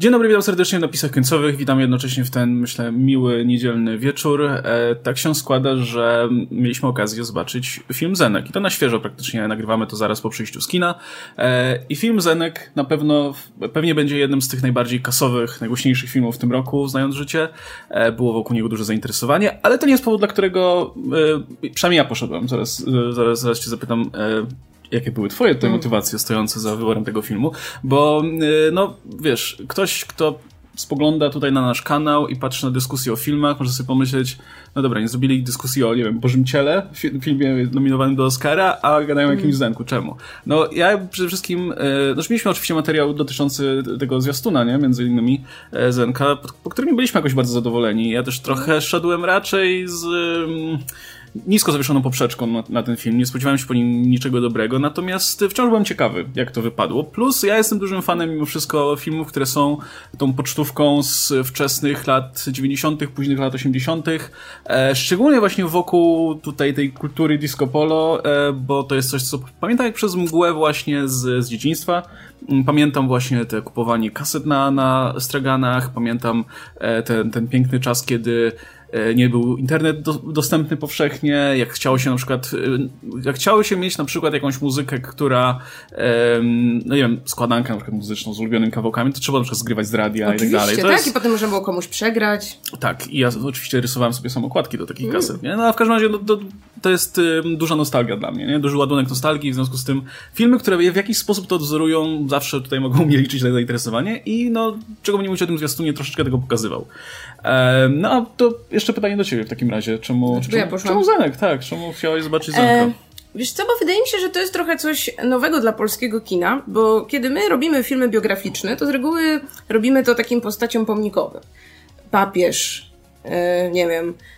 Dzień dobry, witam serdecznie w napisach końcowych. Witam jednocześnie w ten, myślę, miły, niedzielny wieczór. E, tak się składa, że mieliśmy okazję zobaczyć film Zenek. I to na świeżo praktycznie, nagrywamy to zaraz po przyjściu z kina. E, I film Zenek na pewno, pewnie będzie jednym z tych najbardziej kasowych, najgłośniejszych filmów w tym roku, znając życie. E, było wokół niego duże zainteresowanie, ale to nie jest powód, dla którego, e, przynajmniej ja poszedłem. Zaraz, e, zaraz, zaraz cię zapytam, e, jakie były twoje te mm. motywacje stojące za wyborem tego filmu, bo y, no wiesz, ktoś, kto spogląda tutaj na nasz kanał i patrzy na dyskusję o filmach, może sobie pomyśleć, no dobra, nie zrobili dyskusji o, nie wiem, Bożym Ciele, filmie nominowanym do Oscara, a gadają o jakimś mm. zenku. Czemu? No ja przede wszystkim, e, znaczy mieliśmy oczywiście materiał dotyczący tego zwiastuna, nie? Między innymi e, zenka, po, po którym byliśmy jakoś bardzo zadowoleni. Ja też trochę szedłem raczej z... E, nisko zawieszoną poprzeczką na, na, ten film, nie spodziewałem się po nim niczego dobrego, natomiast wciąż byłem ciekawy, jak to wypadło. Plus ja jestem dużym fanem mimo wszystko filmów, które są tą pocztówką z wczesnych lat 90., późnych lat 80., e, szczególnie właśnie wokół tutaj tej kultury disco polo, e, bo to jest coś, co pamiętam jak przez mgłę właśnie z, z dzieciństwa. Mm, pamiętam właśnie te kupowanie kaset na, na straganach, pamiętam e, ten, ten piękny czas, kiedy nie był internet do, dostępny powszechnie, jak chciało się na przykład, e, jak chciało się mieć na przykład jakąś muzykę, która, no nie wiem, składankę na przykład muzyczną z ulubionymi kawałkami, to trzeba na przykład zgrywać z radia oczywiście, i tak dalej. To tak, jest... i potem można było komuś przegrać. Tak, i ja oczywiście rysowałem sobie samokładki do takich mm. kaset, nie? No a w każdym razie no, to, to jest duża nostalgia dla mnie, nie? Duży ładunek nostalgii, w związku z tym filmy, które w jakiś sposób to odzorują, zawsze tutaj mogą mnie liczyć na zainteresowanie i no, czego nie mówić o tym zwiastunie, troszeczkę tego pokazywał. no a to jeszcze pytanie do ciebie w takim razie. Czemu, czemu, ja czemu Zenek, tak? Czemu chciałeś zobaczyć Zenka? E, wiesz co, bo wydaje mi się, że to jest trochę coś nowego dla polskiego kina, bo kiedy my robimy filmy biograficzne, to z reguły robimy to takim postaciom pomnikowym. Papież, e, nie wiem, E,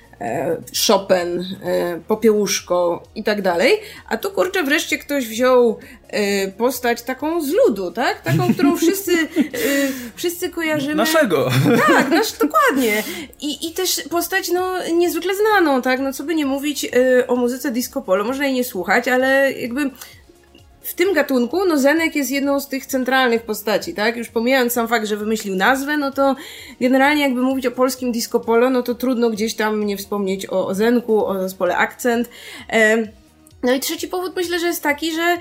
Chopin, e, Popiełuszko i tak dalej. A tu kurczę wreszcie ktoś wziął e, postać taką z ludu, tak? Taką, którą wszyscy, wszyscy kojarzymy. Naszego. Tak, nasz, dokładnie. I, I też postać, no, niezwykle znaną, tak? No, co by nie mówić o muzyce disco polo, można jej nie słuchać, ale jakby w tym gatunku, no Zenek jest jedną z tych centralnych postaci, tak? Już pomijając sam fakt, że wymyślił nazwę, no to generalnie jakby mówić o polskim disco polo, no to trudno gdzieś tam nie wspomnieć o, o Zenku, o zespole Akcent. E, no i trzeci powód myślę, że jest taki, że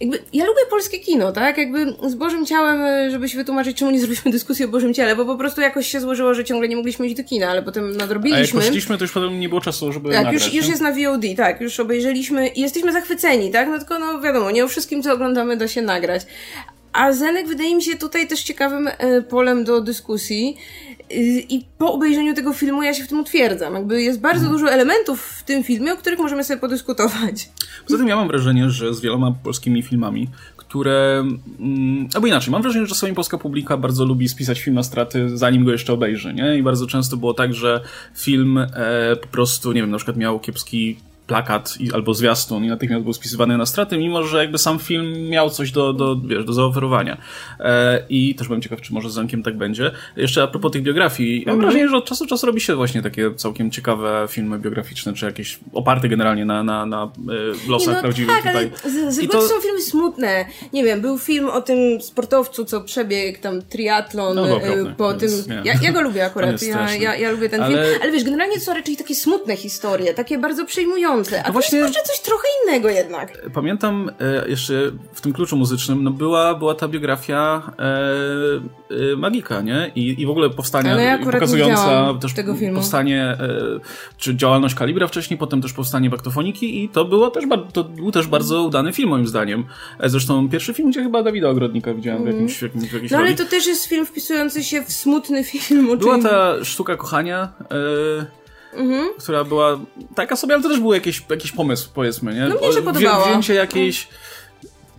jakby, ja lubię polskie kino, tak? Jakby z Bożym Ciałem, e, żeby się wytłumaczyć, czemu nie zrobiliśmy dyskusji o Bożym Ciele, bo po prostu jakoś się złożyło, że ciągle nie mogliśmy iść do kina, ale potem nadrobiliśmy. A jak poszliśmy, to już potem nie było czasu, żeby Tak, nagrać, już, już jest na VOD, tak, już obejrzeliśmy i jesteśmy zachwyceni, tak? No tylko, no wiadomo, nie o wszystkim, co oglądamy, da się nagrać. A Zenek wydaje mi się tutaj też ciekawym e, polem do dyskusji. Y, I po obejrzeniu tego filmu ja się w tym utwierdzam. Jakby jest bardzo mhm. dużo elementów w tym filmie, o których możemy sobie podyskutować. Poza tym ja mam wrażenie, że z wieloma polskimi filmami, które. Mm, albo inaczej, mam wrażenie, że czasami polska publika bardzo lubi spisać film na straty, zanim go jeszcze obejrzy, nie? I bardzo często było tak, że film e, po prostu, nie wiem, na przykład miał kiepski plakat i, albo zwiastun i natychmiast był spisywany na straty, mimo że jakby sam film miał coś do, do, wiesz, do zaoferowania. E, I też byłem ciekaw, czy może z Zankiem tak będzie. Jeszcze a propos tych biografii, mam wrażenie, że od czasu do czasu robi się właśnie takie całkiem ciekawe filmy biograficzne, czy jakieś oparte generalnie na, na, na e, losach no, prawdziwych tak, tutaj. Ale z, z I to są filmy smutne. Nie wiem, był film o tym sportowcu, co przebiegł tam triatlon no, e, po tym. ja, ja, go lubię akurat. Ja, ja, ja, lubię ten ale... film. Ale wiesz, generalnie to są raczej takie smutne historie, takie bardzo przejmujące a no właśnie, to coś trochę innego jednak. Pamiętam e, jeszcze w tym kluczu muzycznym, no była, była ta biografia e, e, Magika, nie? I, I w ogóle powstanie ja pokazująca też tego filmu. powstanie, e, czy działalność Kalibra wcześniej, potem też powstanie Baktofoniki i to, było też, to był też bardzo udany film moim zdaniem. E, zresztą pierwszy film, gdzie chyba Dawida Ogrodnika widziałem mm. w jakimś, w jakimś, w jakimś No ale to też jest film wpisujący się w smutny film. Była ta sztuka kochania, e, mhm. która była taka sobie, ale to też był jakiś, jakiś pomysł, powiedzmy, nie? No mnie się podobało. Wzięcie jakiejś...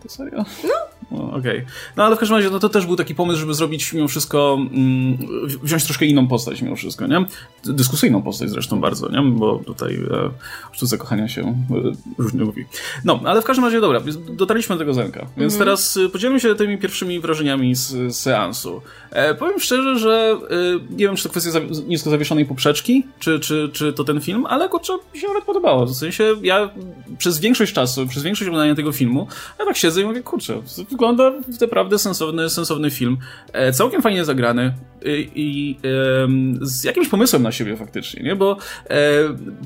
To serio? No. No, Okej. Okay. No ale w każdym razie no, to też był taki pomysł, żeby zrobić mimo wszystko, mm, wziąć troszkę inną postać mimo wszystko, nie? Dyskusyjną postać zresztą bardzo, nie? Bo tutaj e, o sztuce kochania się e, różnie mówi. No, ale w każdym razie dobra, dotarliśmy do tego Zenka, więc mm. teraz e, podzielmy się tymi pierwszymi wrażeniami z, z seansu. E, powiem szczerze, że e, nie wiem, czy to kwestia za, nisko zawieszonej poprzeczki, czy, czy, czy to ten film, ale kurczę, mi się nawet podobało. W sensie ja przez większość czasu, przez większość oglądania tego filmu, ja tak siedzę i mówię, kurczę, wygląda naprawdę sensowny, sensowny film. E, całkiem fajnie zagrany i, i e, z jakimś pomysłem na siebie faktycznie, nie? Bo e,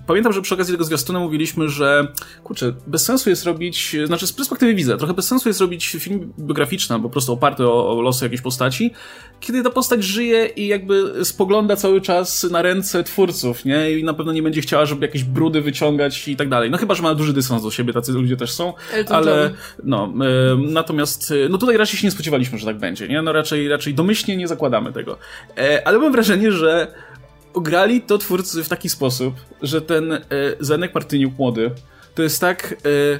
pamiętam, że przy okazji tego zwiastuna mówiliśmy, że kurczę, bez sensu jest robić, znaczy z perspektywy widza, trochę bez sensu jest robić film biograficzny, po prostu oparty o, o losy jakiejś postaci, kiedy ta postać żyje i jakby spogląda cały czas na ręce twórców, nie? I na pewno nie będzie chciała, żeby jakieś brudy wyciągać i tak dalej. No chyba, że ma duży dystans do siebie, tacy ludzie też są, Elton ale John. no, y, y, no tutaj raczej się nie spodziewaliśmy, że tak będzie, nie? No raczej, raczej domyślnie nie zakładamy tego. E, ale mam wrażenie, że grali to twórcy w taki sposób, że ten e, Zenek Partyniuk młody to jest tak e,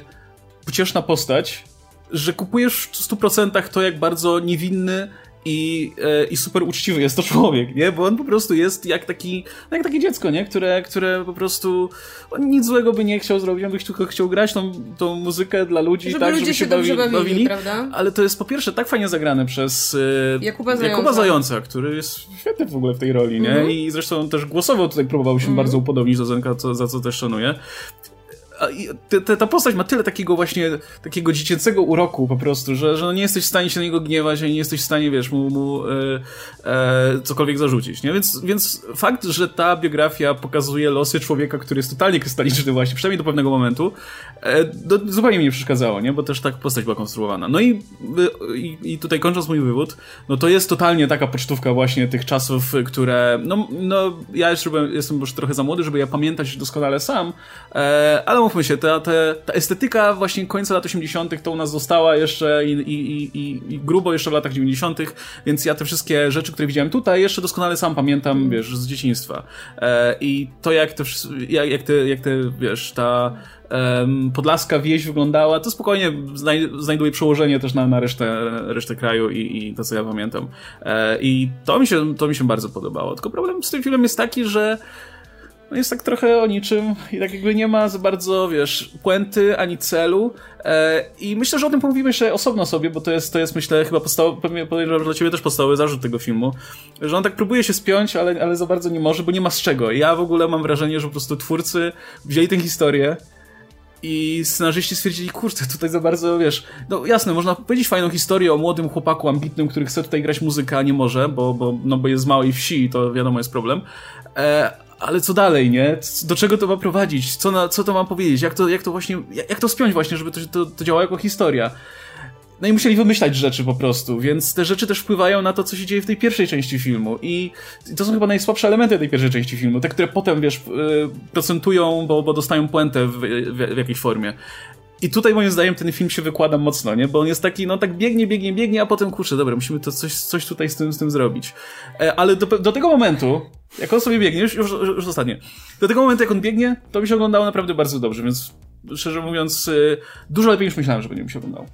pocieszna postać, że kupujesz w 100% to, jak bardzo niewinny i, e, i super uczciwy jest to człowiek, nie? Bo on po prostu jest jak taki, jak takie dziecko, nie? Które, które po prostu on nic złego by nie chciał zrobić, on by tylko chciał grać tą, tą muzykę dla ludzi, żeby tak, żeby się, się bawili, bawili, prawda? Ale to jest po pierwsze tak fajnie zagrane przez e, Jakuba Zająca, Jakuba Zająca który jest świetny w ogóle w tej roli, nie? Mm -hmm. I zresztą też głosowo tutaj próbował się mm -hmm. bardzo upodobnić do Zenka, co, za co też szanuję ta postać ma tyle takiego właśnie, takiego dziecięcego uroku po prostu, że, że nie jesteś w stanie się na niego gniewać, ani nie jesteś w stanie, wiesz, mu, mu e, e, cokolwiek zarzucić, nie? Więc, więc fakt, że ta biografia pokazuje losy człowieka, który jest totalnie krystaliczny właśnie, przynajmniej do pewnego momentu, e, do, zupełnie mi nie przeszkadzało, nie? Bo też tak postać była konstruowana. No i, i, i tutaj kończąc mój wywód, no to jest totalnie taka pocztówka właśnie tych czasów, które, no, no ja jeszcze jestem już trochę za młody, żeby ja pamiętać doskonale sam, e, ale umówmy się, ta, ta, ta estetyka właśnie końca lat 80. to u nas została jeszcze i, i, i, i grubo jeszcze w latach 90., więc ja te wszystkie rzeczy, które widziałem tutaj, jeszcze doskonale sam pamiętam, wiesz, z dzieciństwa. E, I to jak te, jak, jak te, jak te wiesz, ta um, podlaska wieś wyglądała, to spokojnie znaj znajduje przełożenie też na, na resztę, resztę kraju i, i to, co ja pamiętam. E, I to mi, się, to mi się bardzo podobało. Tylko problem z tym filmem jest taki, że no jest tak trochę o niczym i tak jakby nie ma za bardzo, wiesz, puenty ani celu. E, I myślę, że o tym pomówimy jeszcze osobno sobie, bo to jest, to jest myślę, chyba podstawowy, pewnie podejrzewam, dla ciebie też podstawowy zarzut tego filmu, że on tak próbuje się spiąć, ale, ale za bardzo nie może, bo nie ma z czego. Ja w ogóle mam wrażenie, że po prostu twórcy wzięli tę historię, i scenarzyści stwierdzili, kurczę, tutaj za bardzo, wiesz, no jasne, można powiedzieć fajną historię o młodym chłopaku ambitnym, który chce tutaj grać muzykę, a nie może, bo, bo, no, bo jest z małej wsi i to wiadomo jest problem. E, ale co dalej, nie? Do czego to ma prowadzić? Co, na, co to ma powiedzieć? Jak to, jak to właśnie, jak to spiąć właśnie, żeby to, to, to działało jako historia? No i musieli wymyślać rzeczy po prostu, więc te rzeczy też wpływają na to, co się dzieje w tej pierwszej części filmu. I to są chyba najsłabsze elementy tej pierwszej części filmu. Te, które potem, wiesz, y, procentują, bo, bo dostają puentę w, w, w jakiejś formie. I tutaj moim zdaniem ten film się wykłada mocno, nie? Bo on jest taki, no tak biegnie, biegnie, biegnie, a potem kurczę, dobra, musimy to coś, coś tutaj z tym, z tym zrobić. E, ale do, do tego momentu, jak on sobie biegnie, już, już, już ostatnie, do tego momentu jak on biegnie, to mi się oglądało naprawdę bardzo dobrze, więc szczerze mówiąc, y, dużo lepiej niż myślałem, że będzie mi się oglądało.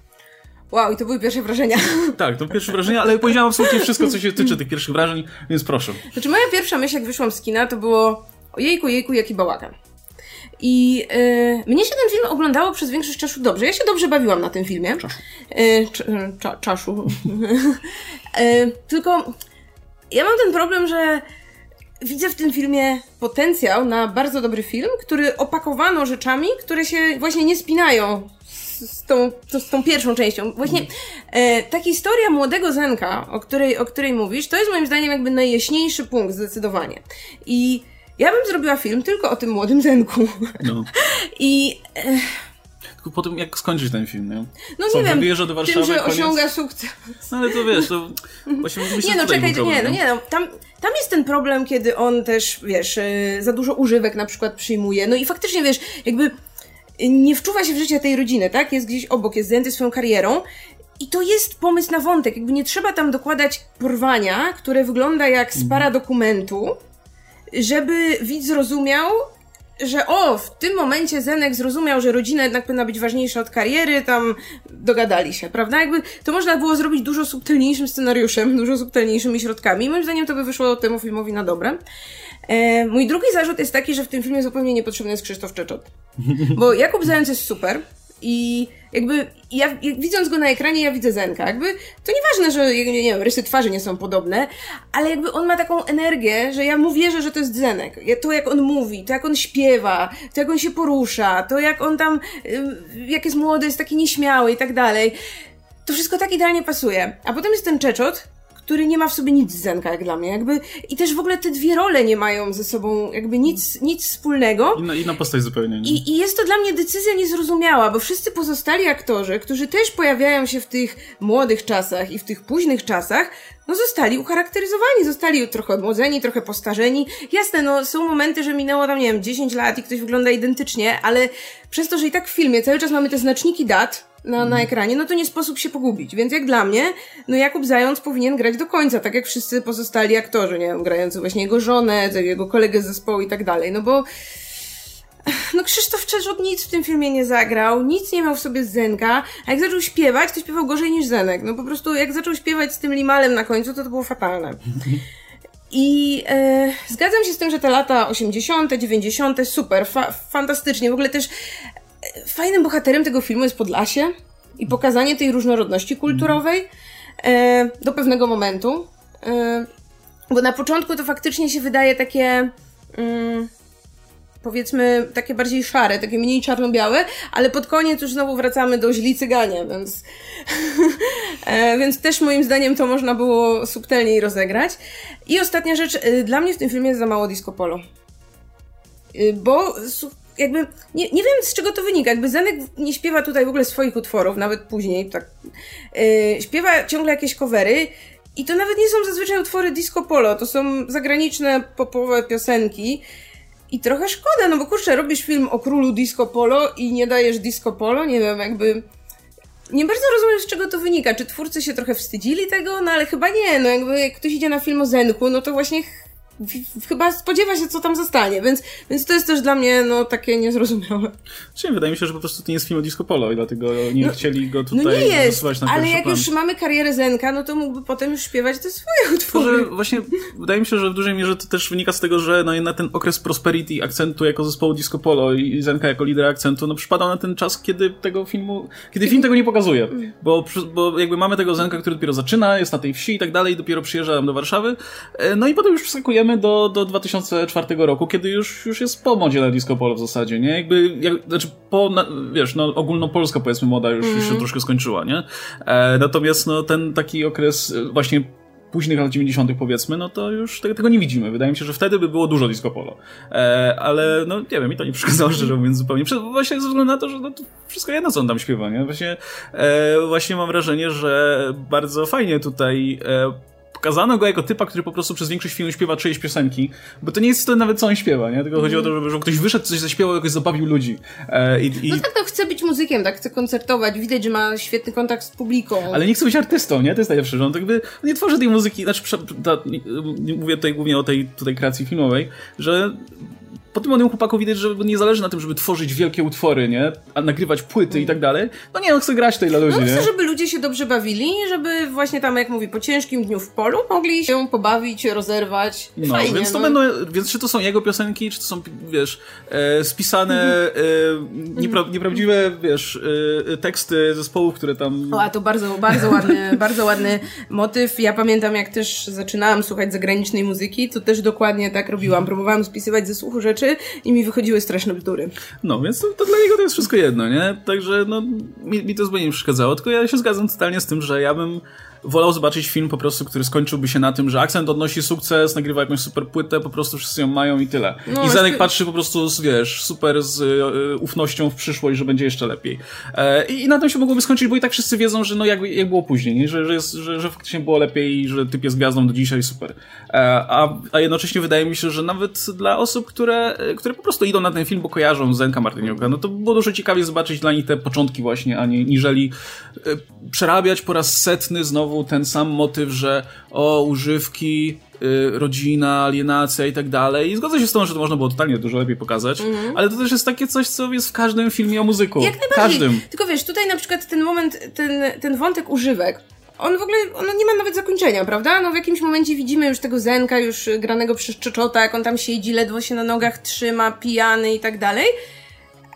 Wow, i to były pierwsze wrażenia. Tak, to pierwsze wrażenia, ale powiedziałam absolutnie wszystko, co się tyczy tych pierwszych wrażeń, więc proszę. Znaczy moja pierwsza myśl, jak wyszłam z kina, to było ojejku, jejku, jaki bałagan. I yy, mnie się ten film oglądało przez większość czasu dobrze. Ja się dobrze bawiłam na tym filmie. Czaszu. Cza, czaszu. yy, tylko ja mam ten problem, że widzę w tym filmie potencjał na bardzo dobry film, który opakowano rzeczami, które się właśnie nie spinają z tą, z tą pierwszą częścią. Właśnie e, ta historia młodego Zenka, o której, o której mówisz, to jest moim zdaniem jakby najjaśniejszy punkt zdecydowanie. I ja bym zrobiła film tylko o tym młodym Zenku. No. I... E... Tylko po tym, jak skończyć ten film, nie? No nie wiem, wyjeżdża do Warszawy, tym, że koniec... osiąga sukces. No ale to wiesz, to właśnie Nie no, czekajcie, nie, no nie, no, tam, tam jest ten problem, kiedy on też, wiesz, e, za dużo używek na przykład przyjmuje, no i faktycznie, wiesz, jakby nie wczuwa się w życie tej rodziny, tak? Jest gdzieś obok, jest zajęty swoją karierą i to jest pomysł na wątek, jakby nie trzeba tam dokładać porwania, które wygląda jak z para dokumentu, żeby widz zrozumiał, że o, w tym momencie Zenek zrozumiał, że rodzina jednak powinna być ważniejsza od kariery, tam dogadali się, prawda? Jakby to można było zrobić dużo subtelniejszym scenariuszem, dużo subtelniejszymi środkami. Moim zdaniem to by wyszło temu filmowi na dobre. E, mój drugi zarzut jest taki, że w tym filmie zupełnie niepotrzebny jest Krzysztof Czeczot. Bo Jakub Zając jest super i Jakby, ja, widząc go na ekranie, ja widzę Zenka. Jakby, to nieważne, że, nie, nie wiem, rysy twarzy nie są podobne, ale jakby on ma taką energię, że ja mu wierzę, że to jest Zenek. To jak on mówi, to jak on śpiewa, to jak on się porusza, to jak on tam, jak jest młody, jest taki nieśmiały i tak dalej. To wszystko tak idealnie pasuje. A potem jest ten Czeczot, który nie ma w sobie nic z Zenka, jak dla mnie. Jakby, I też w ogóle te dwie role nie mają ze sobą jakby nic, nic wspólnego. Inna, inna postać zupełnie. Nie? I, I jest to dla mnie decyzja niezrozumiała, bo wszyscy pozostali aktorzy, którzy też pojawiają się w tych młodych czasach i w tych późnych czasach, no zostali ucharakteryzowani, zostali trochę odmłodzeni, trochę postarzeni. Jasne, no są momenty, że minęło tam, nie wiem, 10 lat i ktoś wygląda identycznie, ale przez to, że i tak w filmie cały czas mamy te znaczniki dat, na, na mhm. ekranie, no to nie sposób się pogubić. Więc jak dla mnie, no Jakub Zając powinien grać do końca, tak jak wszyscy pozostali aktorzy, nie wiem, grający właśnie jego żonę, jego kolegę z zespołu i tak dalej, no bo no Krzysztof Czerzot nic w tym filmie nie zagrał, nic nie miał w sobie Zenka, a jak zaczął śpiewać, to śpiewał gorzej niż Zenek. No po prostu jak zaczął śpiewać z tym limalem na końcu, to to było fatalne. I e, zgadzam się z tym, że te lata 80., 90., super, fa fantastycznie. W ogóle też fajnym bohaterem tego filmu jest Podlasie i pokazanie tej różnorodności kulturowej e, do pewnego momentu. E, bo na początku to faktycznie się wydaje takie. Mm, powiedzmy takie bardziej szare, takie mniej czarno-białe, ale pod koniec już znowu wracamy do źli cyganie, więc, e, więc też moim zdaniem to można było subtelniej rozegrać. I ostatnia rzecz, e, dla mnie w tym filmie jest za mało disco polo. E, bo jakby nie, nie wiem z czego to wynika. Jakby Zenek nie śpiewa tutaj w ogóle swoich utworów, nawet później, tak. Yy, śpiewa ciągle jakieś covery. I to nawet nie są zazwyczaj utwory disco polo, to są zagraniczne popowe piosenki. I trochę szkoda, no bo kurczę, robisz film o królu disco polo i nie dajesz disco polo, nie wiem, jakby... Nie bardzo rozumiem, z czego to wynika. Czy twórcy się trochę wstydzili tego? No ale chyba nie, no jakby jak ktoś idzie na film o Zenku, no to właśnie chyba spodziewa się, co tam zostanie, więc, więc to jest też dla mnie no, takie niezrozumiałe. Czyli wydaje mi się, że po prostu to nie jest film o disco polo i dlatego nie no, chcieli go tutaj no nie jest, na ale jak plan. już mamy karierę Zenka, no to mógłby potem już śpiewać te swoje utwory. Może właśnie wydaje mi się, że w dużej mierze to też wynika z tego, że no, na ten okres prosperity akcentu jako zespołu disco polo i Zenka jako lider akcentu, no przypadał na ten czas, kiedy tego filmu, kiedy film tego nie pokazuje, bo, bo jakby mamy tego Zenka, który dopiero zaczyna, jest na tej wsi i tak dalej, dopiero przyjeżdża do Warszawy, e, no i potem już przeskakujemy do, do 2004 roku, kiedy już, już jest po modzie na disco polo w zasadzie, nie? Jakby, jak, znaczy po, wiesz, no ogólnopolska powiedzmy moda już, mm. już się mhm. troszkę skończyła, nie? E, natomiast no ten taki okres e, właśnie późnych lat 90. powiedzmy, no to już tego, tego, nie widzimy. Wydaje mi się, że wtedy by było dużo disco polo. E, ale no nie wiem, mi to nie przeszkadzało, szczerze mówiąc zupełnie. Właśnie ze względu na to, że no, to wszystko jedno, co on tam śpiewa, nie? Właśnie, e, właśnie mam wrażenie, że bardzo fajnie tutaj e, pokazano go jako typa, który po prostu przez większość filmu śpiewa czyjeś piosenki, bo to nie jest to nawet co on śpiewa, nie? Tylko mm. chodzi o to, żeby, żeby ktoś wyszedł, coś zaśpiewał, jakoś zabawił ludzi. E, i, i... No tak, to chce być muzykiem, tak, chce koncertować, widać, że ma świetny kontakt z publiką. Ale nie chce być artystą, nie? To jest najlepsze, że on tak nie tworzy tej muzyki, znaczy, ta, nie, mówię tutaj głównie o tej tutaj kreacji filmowej, że po tym młodym chłopaku widać, że nie zależy na tym, żeby tworzyć wielkie utwory, nie? A nagrywać płyty i tak dalej. No nie, on chce grać tej dla ludzi, no, chce, żeby ludzie się dobrze bawili, żeby właśnie tam, jak mówi, po ciężkim dniu w polu mogli się pobawić, rozerwać. No, Fajnie, więc to no. będą, więc czy to są jego piosenki, czy to są, wiesz, e, spisane, mhm. e, niepra nieprawdziwe, wiesz, e, teksty zespołów, które tam... O, a to bardzo, bardzo ładny, bardzo ładny motyw. Ja pamiętam, jak też zaczynałam słuchać zagranicznej muzyki, to też dokładnie tak robiłam. Próbowałam spisywać ze słuchu rzeczy, rzeczy i mi wychodziły straszne bzdury. No, więc to, to dla niego to jest wszystko jedno, nie? Także no, mi, mi to zupełnie nie przeszkadzało, tylko ja się zgadzam totalnie z tym, że ja bym wolał zobaczyć film po prostu, który skończyłby się na tym, że akcent odnosi sukces, nagrywa jakąś super płytę, po prostu wszyscy ją mają i tyle. No, I Zenek patrzy po prostu, wiesz, super z e, ufnością w przyszłość, że będzie jeszcze lepiej. E, i, na tym się mogłoby skończyć, bo i tak wszyscy wiedzą, że no jak, jak było później, nie? Że, że, jest, że, że faktycznie było lepiej i że typ jest gwiazdą do dzisiaj, super. E, a, a jednocześnie wydaje mi się, że nawet dla osób, które, które po prostu idą na ten film, bo kojarzą Zenka Martyniuka, no to było dużo ciekawie zobaczyć dla nich te początki właśnie, a nie, niżeli e, przerabiać po raz setny znowu znowu ten sam motyw, że o, używki, y, rodzina, alienacja i tak dalej. I zgodzę się z tym, że to można było totalnie dużo lepiej pokazać, mm -hmm. ale to też jest takie coś, co jest w każdym filmie o muzyku. Jak najbardziej. Każdym. Tylko wiesz, tutaj na przykład ten moment, ten, ten wątek używek, on w ogóle, on nie ma nawet zakończenia, prawda? No w jakimś momencie widzimy już tego Zenka, już granego przez Czeczota, jak on tam siedzi, ledwo się na nogach trzyma, pijany i tak dalej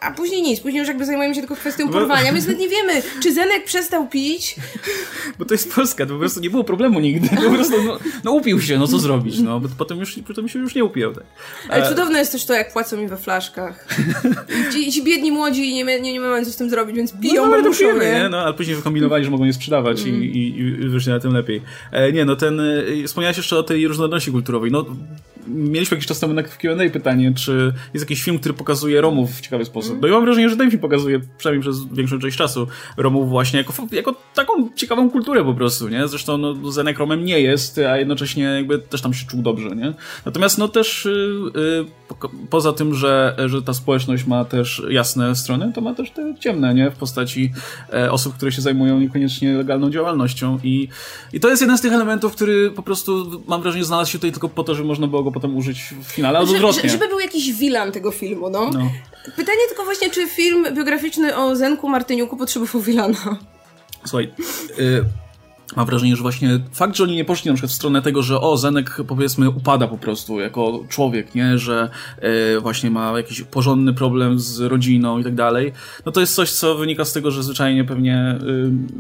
a później nic. Później już jakby zajmujemy się tylko kwestią porwania, więc nawet nie wiemy, czy Zenek przestał pić. Bo to jest Polska, to po prostu nie było problemu nigdy. Po prostu, no, no upił się, no co zrobić, no. Bo potem już, potem się już nie upił, tak. Ale cudowne jest też to, jak płacą mi we flaszkach. Ci, ci biedni młodzi nie, nie, nie mają co z tym zrobić, więc piją, no, bo muszą, pijemy, nie? No, ale później wykombinowali, że mogą je sprzedawać i, i, i wyszli na tym lepiej. E, nie, no ten, e, wspomniałeś jeszcze o tej różnorodności kulturowej. No, mieliśmy jakiś czas temu na Q&A pytanie, czy jest jakiś film, który pokazuje Romów w ciekawy sposób. No i mam wrażenie, że ten film pokazuje, przynajmniej przez większą część czasu, Romów właśnie jako, jako taką ciekawą kulturę po prostu, nie? Zresztą no, Zenek Romem nie jest, a jednocześnie jakby też tam się czuł dobrze, nie? Natomiast no też yy, po, poza tym, że, że ta społeczność ma też jasne strony, to ma też te ciemne, nie? W postaci e, osób, które się zajmują niekoniecznie legalną działalnością i, i to jest jeden z tych elementów, który po prostu mam wrażenie znalazł się tutaj tylko po to, żeby można było go potem użyć w finale, albo Że, odwrotnie. że, żeby był jakiś wilan tego filmu, no. No. Pytanie tylko właśnie, czy film biograficzny o Zenku Martyniuku potrzebował wilana? Słuchaj, y, mam wrażenie, że właśnie fakt, że oni nie poszli na przykład w stronę tego, że o, Zenek powiedzmy upada po prostu jako człowiek, nie, że y, właśnie ma jakiś porządny problem z rodziną i tak dalej, no to jest coś, co wynika z tego, że zwyczajnie pewnie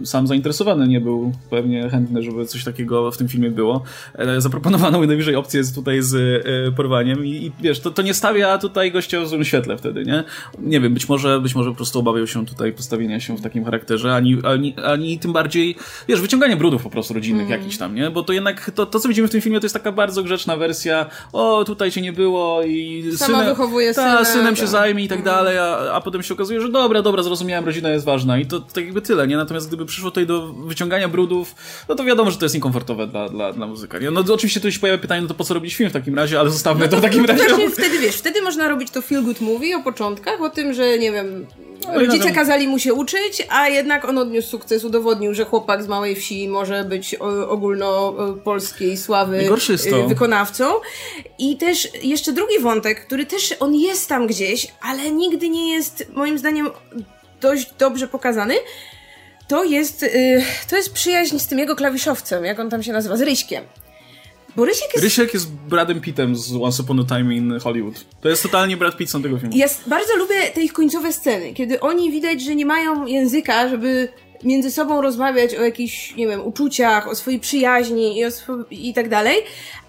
y, sam zainteresowany nie był pewnie chętny, żeby coś takiego w tym filmie było. E, zaproponowano mu najwyżej opcję tutaj z y, porwaniem i, i wiesz, to, to nie stawia tutaj gościa w złym świetle wtedy, nie? Nie wiem, być może, być może po prostu obawiał się tutaj postawienia się w takim charakterze, ani, ani, ani tym bardziej, wiesz, brudów po prostu rodzinnych Mm. jakichś tam, nie? Bo to jednak, to, to co widzimy w tym filmie, to jest taka bardzo grzeczna wersja, o, tutaj cię nie było i Sama synem, wychowuje ta, syna, synem się tak. zajmie i tak dalej, a, a potem się okazuje, że dobra, dobra, zrozumiałem, rodzina jest ważna i to tak jakby tyle, nie? Natomiast gdyby przyszło tutaj do wyciągania brudów, no to wiadomo, że to jest niekomfortowe dla, dla, dla muzyka, nie? No to oczywiście tu się pojawia pytanie, no to po co robić film w takim razie, ale zostawmy to w takim razie. Właśnie wtedy, wiesz, wtedy można robić to feel good movie o początkach, o tym, że, nie wiem, No rodzice na tym- kazali mu się uczyć, a jednak on odniósł sukces, udowodnił, że chłopak z małej wsi może być ogólnopolskiej sławy y, wykonawcą. I też jeszcze drugi wątek, który też, on jest tam gdzieś, ale nigdy nie jest, moim zdaniem, dość dobrze pokazany, to jest, y, to jest przyjaźń z tym jego klawiszowcem, jak on tam się nazywa, z Ryśkiem. Bo Rysiek jest Rysiek jest Bradem Pittem z Once Upon a Time in Hollywood. To jest totalnie Brad Pitt z tego filmu. Ja bardzo lubię te ich końcowe sceny, kiedy oni widać, że nie mają języka, żeby między sobą rozmawiać o jakichś, nie wiem, uczuciach, o swojej przyjaźni i, o swo- i tak dalej,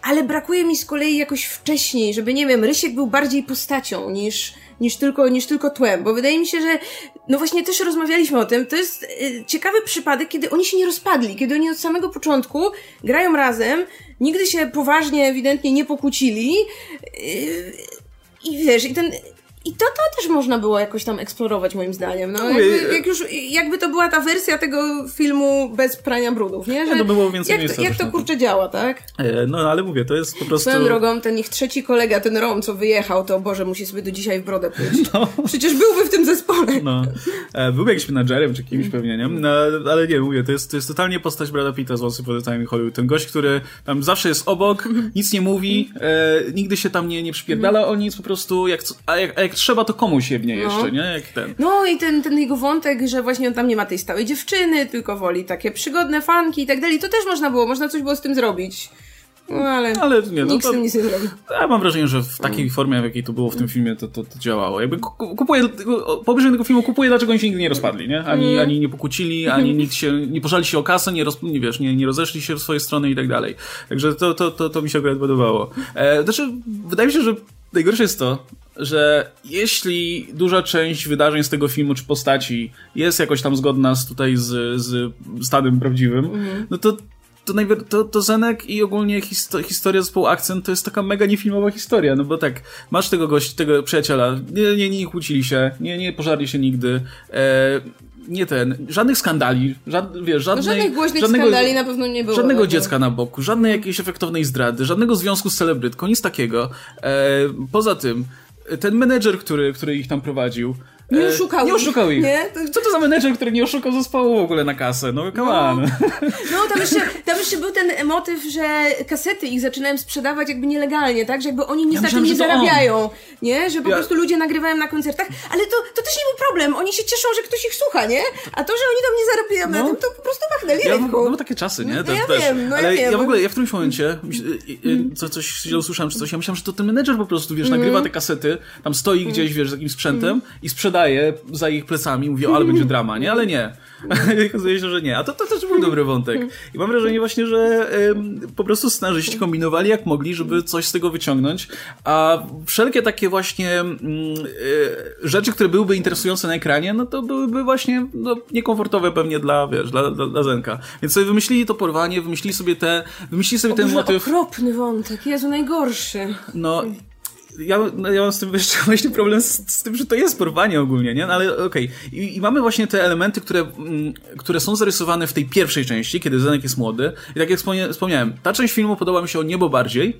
ale brakuje mi z kolei jakoś wcześniej, żeby, nie wiem, Rysiek był bardziej postacią niż, niż, tylko, niż tylko tłem, bo wydaje mi się, że, no właśnie też rozmawialiśmy o tym, to jest y, ciekawy przypadek, kiedy oni się nie rozpadli, kiedy oni od samego początku grają razem, nigdy się poważnie, ewidentnie nie pokłócili, y, i wiesz, i ten. I to, to też można było jakoś tam eksplorować, moim zdaniem. No, jakby, jak już, jakby to była ta wersja tego filmu bez prania brudów, nie? Że to było więcej jak, miejsca to, jak to kurczę działa, tak? E, No ale mówię, to jest po prostu... Swoją drogą, ten ich trzeci kolega, ten Rom, co wyjechał, to Boże, musi sobie do dzisiaj w brodę pluć. No. Przecież byłby w tym zespole. No. E, Był jakimś menadżerem czy kimś pewnie, nie? No, ale nie, mówię, to jest, to jest totalnie postać Brada Pitta z Once Upon a Hollywood. Ten gość, który tam zawsze jest obok, nic nie mówi, e, nigdy się tam nie, nie przypierdala o nic, po prostu jak, a jak, a jak trzeba, to komuś jebnie jeszcze, nie? Jak ten. No i ten, ten jego wątek, że właśnie on tam nie ma tej stałej dziewczyny, tylko woli takie przygodne fanki i tak dalej, to też można było, można coś było z tym zrobić. No ale, Ale nie, no nikt to- z tym nic nie zrobił. Ja mam wrażenie, że w takiej formie, w jakiej to było w tym filmie, to, to, to działało. Jakby ku- kupuję, po obejrzeniu tego filmu kupuję, dlaczego oni się nigdy nie rozpadli, nie? Ani, ani nie pokłócili, ani nikt się, nie pożali się o kasę, nie, roz, nie wiesz, nie, nie rozeszli się w swoje strony i tak dalej. Także to, to, to, to mi się akurat podobało. E, znaczy, wydaje mi się, że najgorsze jest to, że jeśli duża część wydarzeń z tego filmu czy postaci jest jakoś tam zgodna z tutaj z, z stanem prawdziwym, no to to, najwier- to, to Zenek i ogólnie histo- historia zespołu Akcent to jest taka mega niefilmowa historia, no bo tak, masz tego gościa, tego przyjaciela, nie, nie, nie kłócili się, nie, nie pożarli się nigdy, e, nie ten, żadnych skandali, żad, wiesz, No żadnej, żadnych głośnych żadnego, skandali na pewno nie było. Żadnego no. dziecka na boku, żadnej jakiejś efektownej zdrady, żadnego związku z celebrytką, nic takiego. E, poza tym, ten menedżer, który, który ich tam prowadził, Nie e, oszukał nie ich, oszukał ich. nie? Co to za menedżer, który nie oszukał zespołu w ogóle na kasę? No come on. No, tam jeszcze, tam jeszcze był ten motyw, że kasety ich zaczynają sprzedawać jakby nielegalnie, tak? Że jakby oni nic Ja na tym myślałem, nie to on. zarabiają, nie? Że po Ja- prostu ludzie nagrywają na koncertach, ale to, to też nie był problem. Oni się cieszą, że ktoś ich słucha, nie? A to, że oni tam nie zarabiają na No. tym, to po prostu machnęli Ja, ręką. no, były takie czasy, nie? No To ja też. wiem, no ja Ale wiem. ja w ogóle, ja w którymś momencie, y, co, coś źle usłyszałem czy coś, ja myślałem, że to ten menedżer po prostu, wiesz, nagrywa te kasety, tam stoi gdzieś, wiesz, z jakimś sprzętem i sprzeda sprzedaje za ich plecami, mówi, o, ale będzie drama, nie? Ale nie. Okazuje się, że nie. A to, to też był dobry wątek. I mam wrażenie właśnie, że po prostu scenarzyści kombinowali jak mogli, żeby coś z tego wyciągnąć, a wszelkie takie właśnie mm, y, rzeczy, które byłyby interesujące na ekranie, no to byłyby właśnie no, niekomfortowe pewnie dla, wiesz, dla, dla, dla Zenka. Więc sobie wymyślili to porwanie, wymyślili sobie te, wymyślili sobie o ten motyw. okropny wątek, Jezu, najgorszy. No, ja, ja mam z tym jeszcze właśnie problem z, z, tym, że to jest porwanie ogólnie, nie? No, ale okej. Okay. I, I, mamy właśnie te elementy, które, m, mm, które są zarysowane w tej pierwszej części, kiedy Zenek jest młody. I tak jak wspomniałem, ta część filmu podoba mi się o niebo bardziej,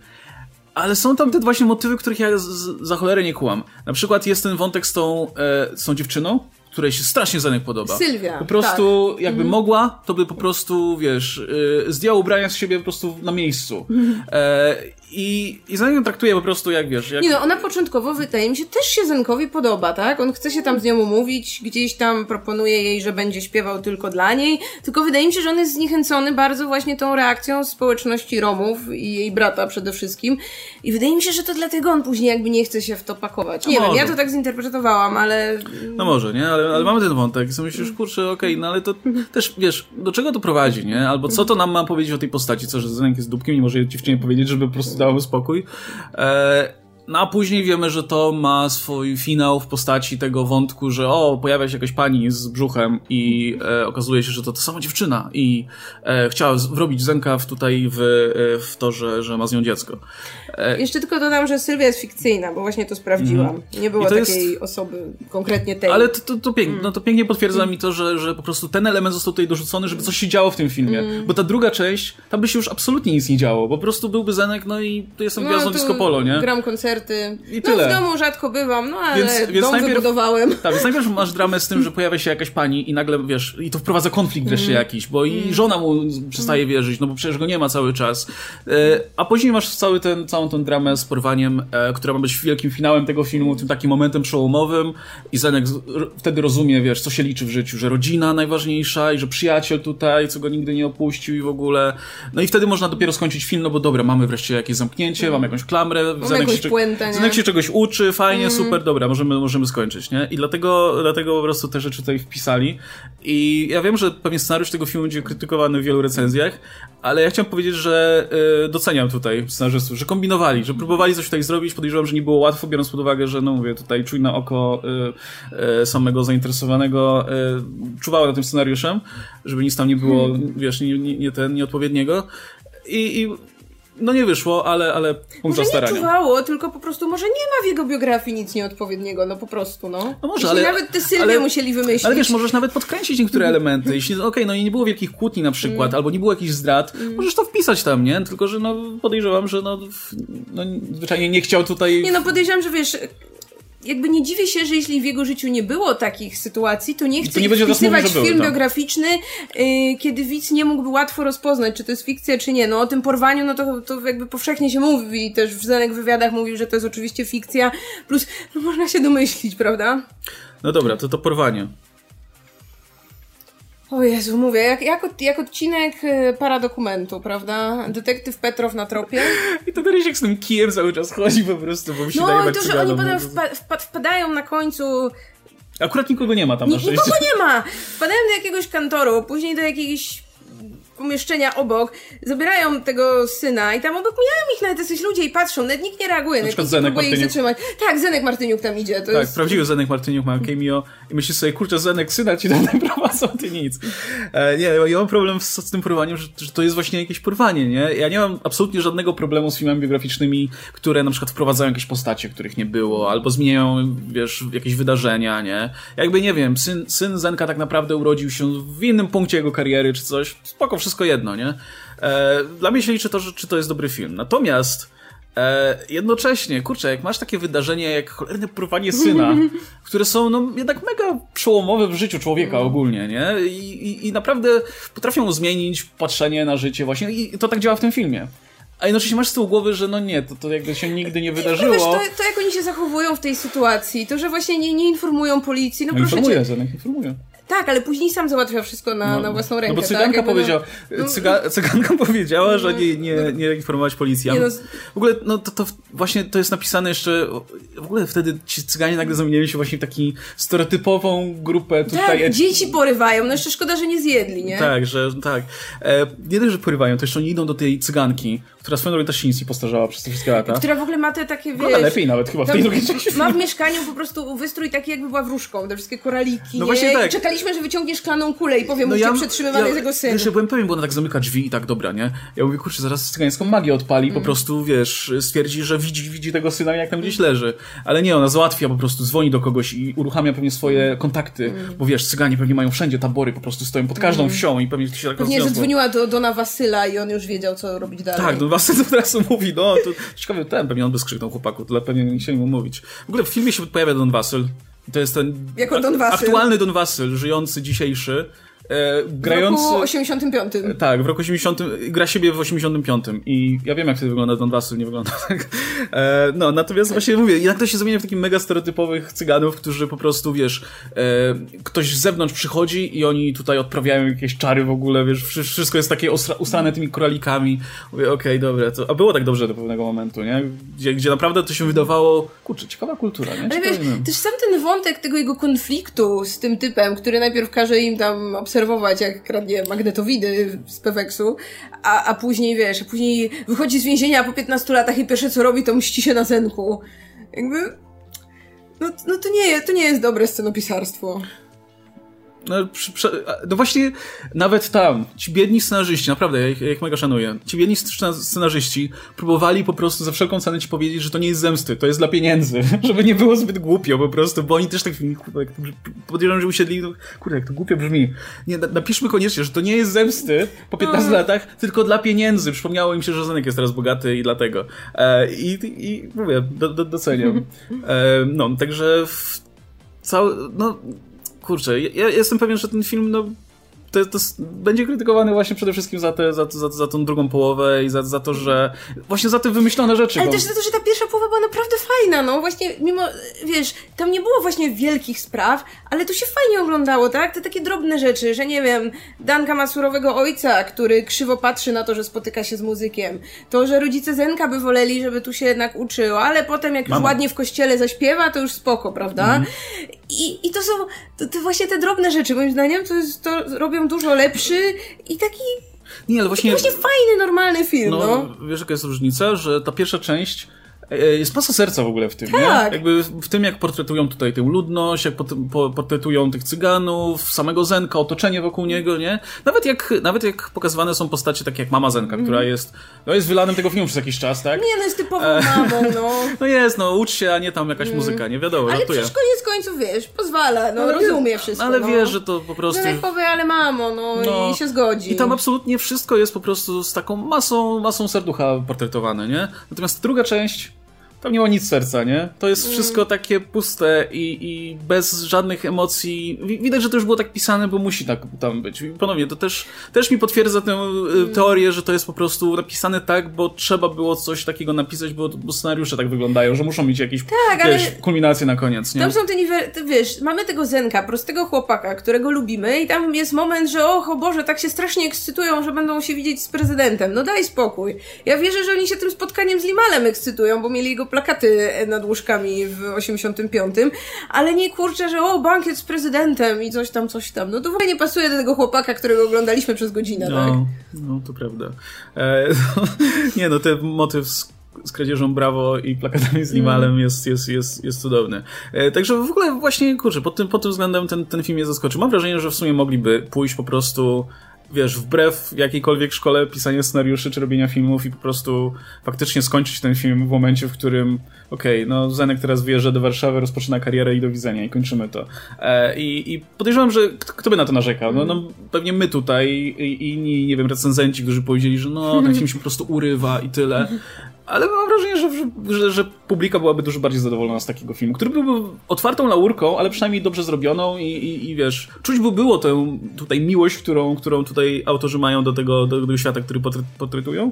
ale są tam te właśnie motywy, których ja z, za cholerę nie kłam. Na przykład jest ten wątek z tą, e, z tą dziewczyną, której się strasznie Zenek podoba. Sylwia. Po prostu, tak. jakby mhm. mogła, to by po prostu, wiesz, zdjęła ubrania z siebie po prostu na miejscu. Mhm. E, i, I Zen ją traktuje po prostu jak wiesz. Jak... Nie no, ona początkowo wydaje mi się też się Zenkowi podoba, tak? On chce się tam z nią umówić, gdzieś tam proponuje jej, że będzie śpiewał tylko dla niej. Tylko wydaje mi się, że on jest zniechęcony bardzo właśnie tą reakcją społeczności Romów i jej brata przede wszystkim. I wydaje mi się, że to dlatego on później jakby nie chce się w to pakować. Nie no wiem, ja to tak zinterpretowałam, ale. No może, nie? Ale, ale mamy ten wątek. I sobie myślisz, kurczę, okej, okay, no ale to też wiesz, do czego to prowadzi, nie? Albo co to nam ma powiedzieć o tej postaci? Co, że Zenek jest dupkiem i może dziewczynie powiedzieć, żeby po prostu dało spokój. E, no a później wiemy, że to ma swój finał w postaci tego wątku, że o, pojawia się jakaś pani z brzuchem i e, okazuje się, że to ta sama dziewczyna i e, chciała wrobić Zenka w, tutaj w, e, w to, że, że ma z nią dziecko. E... Jeszcze tylko dodam, że Sylwia jest fikcyjna, bo właśnie to sprawdziłam. Mm. Nie było takiej jest... osoby konkretnie tej. Ale to, to, to, pięknie, mm. no to pięknie potwierdza mm. mi to, że, że po prostu ten element został tutaj dorzucony, żeby coś się działo w tym filmie. Mm. Bo ta druga część, tam by się już absolutnie nic nie działo. Po prostu byłby Zenek, no i tu jestem no, gwiazdą disco polo, nie? Gram koncert koncerty. I tyle. No w domu rzadko bywam, no ale więc, więc dom najpierw, wybudowałem. Tak, więc najpierw masz dramę z tym, że pojawia się jakaś pani i nagle, wiesz, i to wprowadza konflikt wreszcie mm. jakiś, bo i mm. żona mu przestaje mm. wierzyć, no bo przecież go nie ma cały czas. E, a później masz cały ten, całą tą dramę z porwaniem, e, która ma być wielkim finałem tego filmu, tym takim momentem przełomowym i Zenek wtedy rozumie, wiesz, co się liczy w życiu, że rodzina najważniejsza i że przyjaciel tutaj, co go nigdy nie opuścił i w ogóle. No i wtedy można dopiero skończyć film, no bo dobra, mamy wreszcie jakieś zamknięcie, mamy jakąś klamrę, Zenek się, puentę, Zenek się czegoś uczy, fajnie, mm. super, dobra, możemy, możemy skończyć, nie? I dlatego, dlatego po prostu te rzeczy tutaj wpisali. I ja wiem, że pewnie scenariusz tego filmu będzie krytykowany w wielu recenzjach, ale ja chciałem powiedzieć, że y, doceniam tutaj scenarzystów, że kombinowali, że próbowali coś tutaj zrobić. Podejrzewam, że nie było łatwo, biorąc pod uwagę, że no mówię, tutaj czujne oko y, y, samego zainteresowanego y, czuwało nad tym scenariuszem, żeby nic tam nie było, hmm. wiesz, nie, nie, nie ten, nieodpowiedniego. I, i no nie wyszło, ale, ale punkt może starania. nie czuwało, tylko po prostu może nie ma w jego biografii nic nieodpowiedniego, no po prostu, no. No może, ale... nawet te Sylwie ale, musieli wymyślić. Ale wiesz, możesz nawet podkręcić niektóre elementy. Jeśli, okej, okay, no i nie było wielkich kłótni na przykład, mm. albo nie było jakichś zdrad, mm. możesz to wpisać tam, nie? Tylko, że no podejrzewam, że no, no zwyczajnie nie chciał tutaj... Nie no, podejrzewam, że wiesz, jakby nie dziwię się, że jeśli w jego życiu nie było takich sytuacji, to nie chce to nie wpisywać mówił, film były, tak. biograficzny, yy, kiedy widz nie mógłby łatwo rozpoznać, czy to jest fikcja, czy nie. No o tym porwaniu, no to, to jakby powszechnie się mówi i też w Zenek wywiadach mówił, że to jest oczywiście fikcja, plus no, można się domyślić, prawda? No dobra, to to porwanie. O Jezu, mówię, jak, jak, jak odcinek y, paradokumentu, prawda? Detektyw Petrow na tropie. I to Rysiek z tym kijem cały czas chodzi po prostu, bo mi się No i to, że oni potem wpa wpa wpadają na końcu Akurat nikogo nie ma tam na szczęście. Nikogo nie ma! Wpadają do jakiegoś kantoru, później do jakiejś pomieszczenia obok, zabierają tego syna i tam obok mijają ich nawet jacyś ludzie i patrzą, nawet nikt nie reaguje, na przykład Zenek ich zatrzymać. Tak, Zenek Martyniuk tam idzie. tak, jest... prawdziwy Zenek Martyniuk ma cameo i myślisz sobie, kurczę, Zenek, syna ci tam prowadzą, ty nic. E, nie, ja mam problem z, z tym porwaniem, że, że, to jest właśnie jakieś porwanie, nie? Ja nie mam absolutnie żadnego problemu z filmami biograficznymi, które na przykład wprowadzają jakieś postacie, których nie było, albo zmieniają, wiesz, jakieś wydarzenia, nie? Jakby, nie wiem, syn, syn Zenka tak naprawdę urodził się w innym punkcie jego kariery, czy coś, spoko, wszystko jedno, nie? E, dla mnie się liczy to, że, czy to jest dobry film. Natomiast e, jednocześnie, kurczę, jak masz takie wydarzenie jak cholerne porwanie syna, które są no, jednak mega przełomowe w życiu człowieka ogólnie, nie? I, i, i naprawdę potrafią zmienić patrzenie na życie właśnie i to tak działa w tym filmie. A jednocześnie masz z tyłu głowy, że no nie, to, to jakby się nigdy nie wydarzyło. Wiesz, to, to jak oni się zachowują w tej sytuacji, to, że właśnie nie, nie informują policji, no, no proszę informuję, cię. Zenek informuję. Tak, ale później sam załatwia wszystko na, no, na własną rękę. No bo cyganka, tak? powiedziała, no, cyga, cyganka powiedziała, że nie, nie, nie informować policji. Nie no, w ogóle, no to, to właśnie to jest napisane jeszcze, w ogóle wtedy ci cyganie nagle zamienili się właśnie w taką stereotypową grupę tutaj. Tak, dzieci porywają, no jeszcze szkoda, że nie zjedli, nie? Tak, że tak. E, nie dość, że porywają, to jeszcze oni idą do tej cyganki, która swoją drogą też się nic nie postarzała przez te wszystkie lata. Która w ogóle ma te takie, wiesz... lepiej nawet chyba w tej drugiej części. Ma w mieszkaniu po prostu wystrój taki, jakby była wróżką, te wszystkie koraliki, no właśnie tak. Czekaliśmy, że wyciągnie szklaną kulę i powiem, no ja, przetrzymywany ja, jego syn. Byłem pewien, bo ona tak zamyka drzwi i tak, dobra, nie? Ja mówię, kurczę, zaraz cygańską magię odpali, mm. po prostu, wiesz, stwierdzi, że widzi, widzi tego syna, jak tam gdzieś leży. Ale nie, ona załatwia po prostu, dzwoni do kogoś i uruchamia pewnie swoje kontakty, mm. bo wiesz, cyganie pewnie mają wszędzie tabory, po prostu stoją pod każdą mm. wsią i pewnie się tak Pewnie, że dzwoniła do Dona Wasyla i on już wiedział, co robić dalej. Tak, Don Wasyl teraz mówi, no, to ciekawy ten, pewnie on by skrzyknął chłopaku, to pewnie nie chcieli mu mówić. W ogóle w filmie się pojawia Don Wasyl, to jest ten jako Don aktualny żyjący dzisiejszy, E, grający... W roku 85. Tak, w roku 80. Gra siebie w 85. I ja wiem, jak wtedy wygląda Don Wasyl, nie wygląda tak. E, no, natomiast właśnie mówię, jednak to się zamienia w takich mega stereotypowych cyganów, którzy po prostu, wiesz, e, ktoś z zewnątrz przychodzi i oni tutaj odprawiają jakieś czary w ogóle, wiesz, wszystko jest takie usrane tymi koralikami. Mówię, okej, okay, dobra, to... a było tak dobrze do pewnego momentu, nie? Gdzie, gdzie naprawdę to się wydawało, kurczę, ciekawa kultura, nie? Ale wiesz, też sam ten wątek tego jego konfliktu z tym typem, który najpierw każe im tam obserwować obserwować, jak kradnie magnetowidy z Peweksu, a, a później, wiesz, a później wychodzi z więzienia po 15 latach i pierwsze co robi, to mści się na zenku. Jakby... No, no to, nie, to nie jest dobre scenopisarstwo. No, no, właśnie, nawet tam, ci biedni scenarzyści, naprawdę, ja ich, ja ich mega szanuję. Ci biedni scenarzyści próbowali po prostu za wszelką cenę ci powiedzieć, że to nie jest zemsty, to jest dla pieniędzy, żeby nie było zbyt głupio po prostu, bo oni też tak, tak podejrzewam, że usiedli, no, kurde, jak to głupio brzmi. Nie, napiszmy koniecznie, że to nie jest zemsty po 15 no. latach, tylko dla pieniędzy. Przypomniało im się, że Zenek jest teraz bogaty i dlatego. E, i, I mówię, do, do, doceniam. E, no, także w cały, no kurczę, ja, jestem pewien, że ten film, no, to, to będzie krytykowany właśnie przede wszystkim za, te, za, za, za tą drugą połowę i za, za to, że właśnie za te wymyślone rzeczy. Ale bo... też za to, że ta pierwsza połowa była naprawdę fajna, no właśnie, mimo, wiesz, tam nie było właśnie wielkich spraw, ale to się fajnie oglądało, tak? Te takie drobne rzeczy, że nie wiem, Danka ma surowego ojca, który krzywo patrzy na to, że spotyka się z muzykiem. To, że rodzice Zenka by woleli, żeby tu się jednak uczył, ale potem jak Mama. już ładnie w kościele zaśpiewa, to już spoko, prawda? Mm. I, I to są to, to właśnie te drobne rzeczy, moim zdaniem, to, jest, to robią dużo lepszy i taki nie, ale właśnie. Właśnie fajny, normalny film, no, no. Wiesz, jaka jest różnica, że ta pierwsza część jest masa serca w ogóle w tym, tak. nie? Jakby w tym, jak portretują tutaj tę ludność, jak portretują tych cyganów, samego Zenka, otoczenie wokół niego, nie? Nawet jak, nawet jak pokazywane są postacie takie jak mama Zenka, mm. która jest, no jest wylanem tego filmu przez jakiś czas, tak? Nie, no jest typową e, mamą, no. no jest, no ucz się, a nie tam jakaś mm. muzyka, nie wiadomo, Ale przecież koniec końców, wiesz, pozwala, no, ale rozumie wszystko, Ale no. wiesz, że to po prostu... No jak powie, ale mamo, no, no, i się zgodzi. I tam absolutnie wszystko jest po prostu z taką masą, masą serducha portretowane, nie? Natomiast druga część tam nie ma nic serca, nie? To jest wszystko mm. takie puste i, i bez żadnych emocji. Widać, że to już było tak pisane, bo musi tak tam być. I ponownie, to też, też mi potwierdza tę y, mm. teorię, że to jest po prostu napisane tak, bo trzeba było coś takiego napisać, bo, bo scenariusze tak wyglądają, że muszą mieć jakieś tak, wiesz, kulminacje na koniec, nie? Tam są te niwe... wiesz, mamy tego Zenka, prostego chłopaka, którego lubimy i tam jest moment, że och, o Boże, tak się strasznie ekscytują, że będą się widzieć z prezydentem. No daj spokój. Ja wierzę, że oni się tym spotkaniem z Limalem ekscytują, bo mieli jego plakaty nad łóżkami w 85, ale nie kurczę, że o, bankiet z prezydentem i coś tam, coś tam. No to w ogóle nie pasuje do tego chłopaka, którego oglądaliśmy przez godzinę, no, tak? No, to prawda. E, no, nie no, ten motyw z z kradzieżą Brawo i plakatami z Limalem mm. jest, jest, jest, jest cudowny. E, także w ogóle właśnie, kurczę, pod tym, pod tym względem ten, ten film mnie zaskoczył. Mam wrażenie, że w sumie mogliby pójść po prostu wiesz, wbrew jakiejkolwiek szkole pisania scenariuszy czy robienia filmów i po prostu faktycznie skończyć ten film w momencie, w którym okej, okay, no Zenek teraz wyjeżdża do Warszawy, rozpoczyna karierę i do widzenia i kończymy to. E, i, I podejrzewam, że kto, by na to narzekał? No, no pewnie my tutaj i inni, nie wiem, recenzenci, którzy powiedzieli, że no, ten film się po prostu urywa i tyle. Ale mam wrażenie, że, że, że, publika byłaby dużo bardziej zadowolona z takiego filmu, który byłby otwartą laurką, ale przynajmniej dobrze zrobioną i, i, i wiesz, czuć by było tę tutaj miłość, którą, którą tutaj autorzy mają do tego, do, świata, który portretują,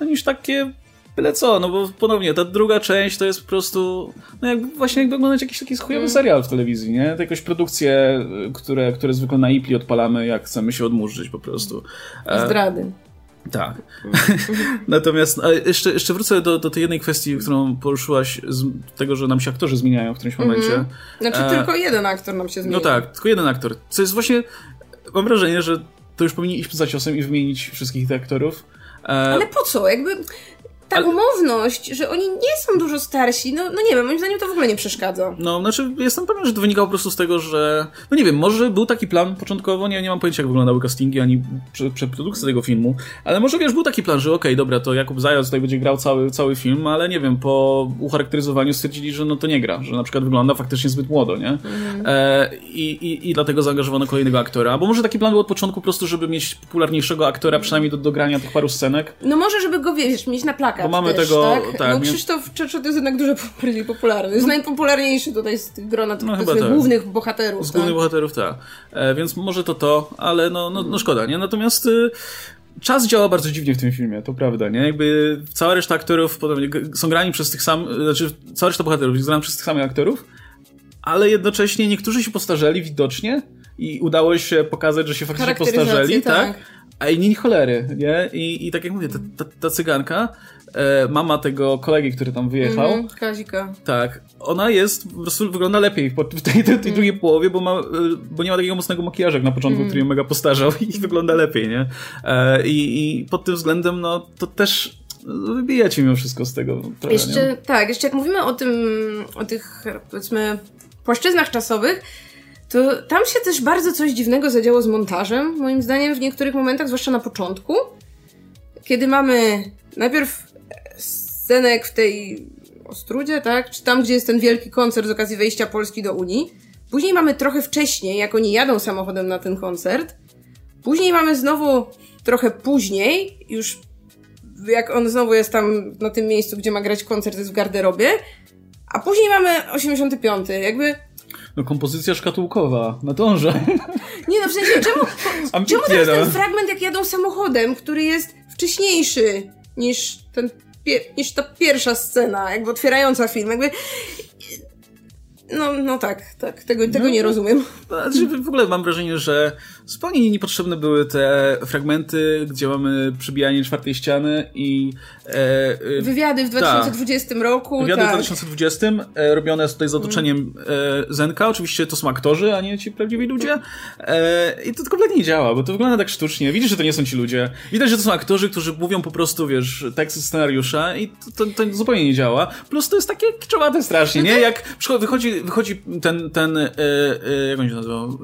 no niż takie byle co, no bo ponownie, ta druga część to jest po prostu, no jak właśnie jakby oglądać jakiś taki chujowy mm. serial w telewizji, nie? To jakieś produkcje, które, które zwykle na IPLI odpalamy, jak chcemy się odmurzyć po prostu. E, Zdrady. Tak. Natomiast jeszcze, jeszcze wrócę do, do tej jednej kwestii, którą poruszyłaś, z tego, że nam się aktorzy zmieniają w którymś mhm. momencie. Mm -hmm. Znaczy, e... tylko jeden aktor nam się zmienia. No tak, tylko jeden aktor. Co jest właśnie. Mam wrażenie, że to już powinni iść poza ciosem i wymienić wszystkich tych aktorów. E... Ale po co? Jakby ta Ale... umowność, że oni nie są dużo starsi, no, no nie wiem, moim zdaniem to w ogóle nie przeszkadza. No, znaczy jestem pewien, że to wynikało po prostu z tego, że no nie wiem, może był taki plan początkowo, nie, nie mam pojęcia jak wyglądały castingi, ani przeprodukcja tego filmu, ale może wiesz, był taki plan, że okej, okay, dobra, to Jakub Zając tutaj będzie grał cały, cały film, ale nie wiem, po ucharakteryzowaniu stwierdzili, że no to nie gra, że na przykład wygląda faktycznie zbyt młodo, nie? Mhm. E, i, i, I dlatego zaangażowano kolejnego aktora, bo może taki plan był od początku po prostu, żeby mieć popularniejszego aktora, przynajmniej do, do grania tych paru scenek. No może, żeby go, wiesz, mieć na plakat Bo mamy też, tego, tak? tak? No Krzysztof Czeczo to jest jednak dużo bardziej popularny. Jest najpopularniejszy tutaj z tych grona no, tych tak. głównych bohaterów. Z tak? głównych bohaterów, tak. E, więc może to to, ale no, no, no szkoda, nie? Natomiast... Y czas działa bardzo dziwnie w tym filmie, to prawda, nie? Jakby cała reszta aktorów podobnie, są grani przez tych samych, znaczy cała reszta bohaterów jest grana przez tych samych aktorów, ale jednocześnie niektórzy się postarzeli widocznie i udało się pokazać, że się faktycznie postarzeli, tak? tak? A inni cholery, nie? I, i tak jak mówię, ta, ta, ta cyganka e, mama tego kolegi, który tam wyjechał. Mm, Kazika. Tak. Ona jest, po prostu wygląda lepiej w tej, tej, tej mm. drugiej połowie, bo, ma, e, bo nie ma takiego mocnego makijażu jak na początku, mm. który ją mega postarzał i wygląda lepiej, nie? E, i, I pod tym względem, no, to też wybijacie mimo wszystko z tego. Trochę, jeszcze, nie? tak, jeszcze jak mówimy o tym, o tych, powiedzmy, płaszczyznach czasowych, to tam się też bardzo coś dziwnego zadziało z montażem, moim zdaniem, w niektórych momentach, zwłaszcza na początku, kiedy mamy najpierw scenek w tej Ostrudzie, tak? Czy tam, gdzie jest ten wielki koncert z okazji wejścia Polski do Unii. Później mamy trochę wcześniej, jak oni jadą samochodem na ten koncert. Później mamy znowu trochę później, już jak on znowu jest tam na tym miejscu, gdzie ma grać koncert, jest w garderobie. A później mamy 85. Jakby no kompozycja szkatułkowa, na dąże. Nie no, w sensie, czemu, czemu teraz ten fragment, jak jadą samochodem, który jest wcześniejszy niż ten niż ta pierwsza scena, jakby otwierająca film, jakby no, no tak, tak, tego, tego no, nie rozumiem. Znaczy, w ogóle mam wrażenie, że zupełnie niepotrzebne były te fragmenty, gdzie mamy przybijanie czwartej ściany i... E, e, wywiady w 2020 ta, roku. Wywiady tak. w 2020, e, robione tutaj z otoczeniem e, Zenka. Oczywiście to są aktorzy, a nie ci prawdziwi ludzie. E, I to kompletnie nie działa, bo to wygląda tak sztucznie. Widzisz, że to nie są ci ludzie. Widać, że to są aktorzy, którzy mówią po prostu, wiesz, teksty scenariusza i to, to, to zupełnie nie działa. Plus to jest takie kiczowate strasznie, nie? Jak wychodzi, wychodzi ten, ten e, e, jak on się nazywał?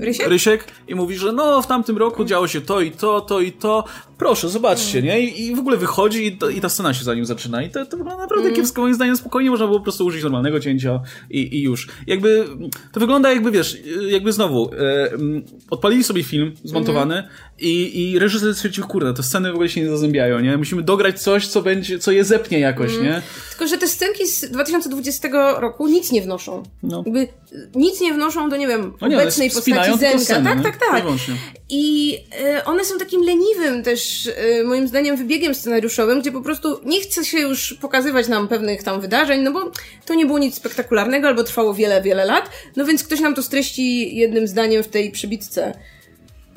E, Rysiek? Rysiek i mówi, że no w tamtym roku działo się to i to, to i to. Proszę, zobaczcie, nie? I, i w ogóle wychodzi i, to, i, ta scena się za nim zaczyna. I to, to wygląda naprawdę mm. kiepsko, moim zdaniem spokojnie można było po prostu użyć normalnego cięcia i, i już. Jakby, to wygląda jakby, wiesz, jakby znowu, e, odpalili sobie film zmontowany mm. i, i reżyser stwierdził, kurde, te sceny w ogóle się nie zazębiają, nie? Musimy dograć coś, co będzie, co je zepnie jakoś, mm. nie? Tylko, że te scenki z 2020 roku nic nie wnoszą. No. Jakby nic nie wnoszą do, nie wiem, no nie, obecnej postaci Zenka. Sceny, tak, tak, tak. I y, one są takim leniwym też, y, moim zdaniem, wybiegiem scenariuszowym, gdzie po prostu nie chce się już pokazywać nam pewnych tam wydarzeń, no bo to nie było nic spektakularnego, albo trwało wiele, wiele lat, no więc ktoś nam to streści jednym zdaniem w tej przybitce.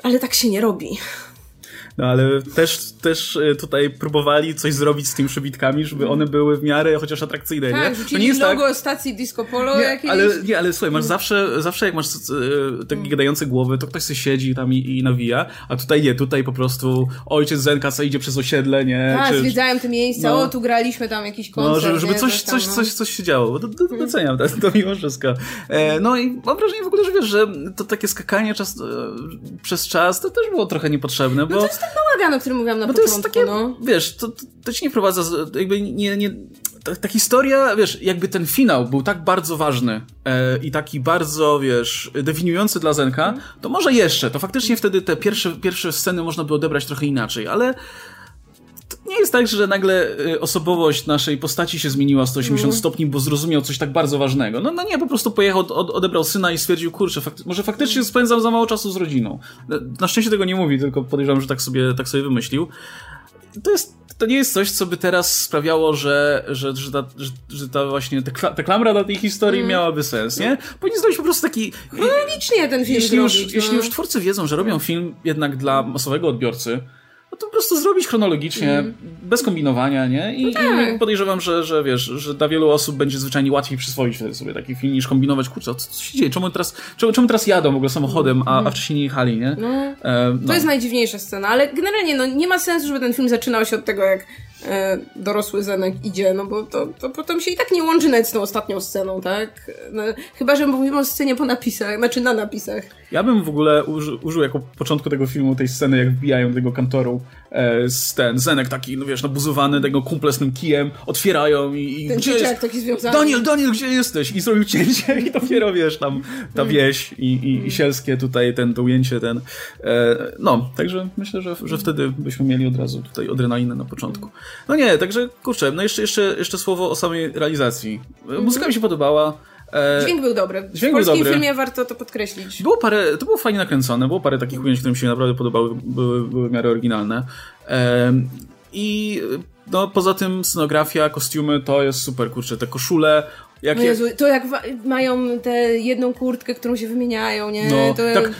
Ale tak się nie robi. No ale też, też e, tutaj próbowali coś zrobić z tymi przybitkami, żeby one były w miarę chociaż atrakcyjne, tak, nie? To nie jest logo tak... stacji Disco Polo nie, jakieś. Ale, nie, ale słuchaj, masz zawsze, zawsze jak masz e, takie mm. gadające głowy, to ktoś sobie siedzi tam i, i nawija, a tutaj nie, tutaj po prostu ojciec Zenka co idzie przez osiedle, nie? Tak, Czy... zwiedzają te miejsca, no. o, tu graliśmy tam jakiś koncert. No, żeby, żeby coś, coś, no. coś, coś się działo, to, to, to doceniam to, to mimo wszystko. E, no i mam wrażenie w ogóle, że wiesz, że to takie skakanie czas, e, przez czas, to też było trochę niepotrzebne, bo... No bałagan, o którym mówiłam na Bo początku. to jest takie, no. wiesz, to, to, to ci nie prowadza, jakby nie, nie ta, ta, historia, wiesz, jakby ten finał był tak bardzo ważny e, i taki bardzo, wiesz, definiujący dla Zenka, to może jeszcze, to faktycznie wtedy te pierwsze, pierwsze sceny można by odebrać trochę inaczej, ale to nie jest tak, że nagle e, osobowość naszej postaci się zmieniła 180 mm. stopni, bo zrozumiał coś tak bardzo ważnego. No, no nie, po prostu pojechał, od, odebrał syna i stwierdził, kurczę, fakty może faktycznie spędzam za mało czasu z rodziną. Na szczęście tego nie mówi, tylko podejrzewam, że tak sobie, tak sobie wymyślił. To jest to nie jest coś, co by teraz sprawiało, że, że, że, ta, że, że ta właśnie ta, ta klamra na tej historii mm. miałaby sens, nie? Powinien zrobić po prostu taki... Chronologicznie ten film jeśli już, no. jeśli już twórcy wiedzą, że robią film jednak dla masowego odbiorcy, no to po prostu zrobić chronologicznie, mm. bez kombinowania, nie? I, no tak. I, podejrzewam, że, że wiesz, że dla wielu osób będzie zwyczajnie łatwiej przyswoić sobie taki film niż kombinować, kurczę, co, co się dzieje? Czemu teraz, czemu, czemu teraz jadą w ogóle samochodem, a, a mm. wcześniej nie jechali, nie? No. E, no. To jest najdziwniejsza scena, ale generalnie no, nie ma sensu, żeby ten film zaczynał się od tego, jak dorosły Zenek idzie, no bo to, to potem się i tak nie łączy nawet z tą ostatnią sceną, tak? No, chyba, że mówimy o scenie po napisach, znaczy na napisach. Ja bym w ogóle uży, użył jako początku tego filmu tej sceny, jak wbijają tego kantoru e, z ten Zenek taki, no wiesz, nabuzowany tego kumple z tym kijem, otwierają i... i ten gdzie jest? taki związany. Daniel, Daniel, gdzie jesteś? I zrobił cięcie i dopiero, wiesz, tam ta mm. wieś i, i, i sielskie tutaj, ten, to ujęcie, ten... E, no, także myślę, że, że wtedy byśmy mieli od razu tutaj adrenalinę na początku. No nie, także kurczę, no jeszcze, jeszcze, jeszcze słowo o samej realizacji. Muzyka mi się podobała. E, dźwięk był dobry. Dźwięk w polskim był dobry. filmie warto to podkreślić. Było parę, to było fajnie nakręcone, było parę takich ujęć, które mi się naprawdę podobały, były, były w miarę oryginalne. I no, poza tym scenografia, kostiumy to jest super, kurczę, te koszule, jak no Jezu, to jak mają tę jedną kurtkę, którą się wymieniają, nie? No, to tak,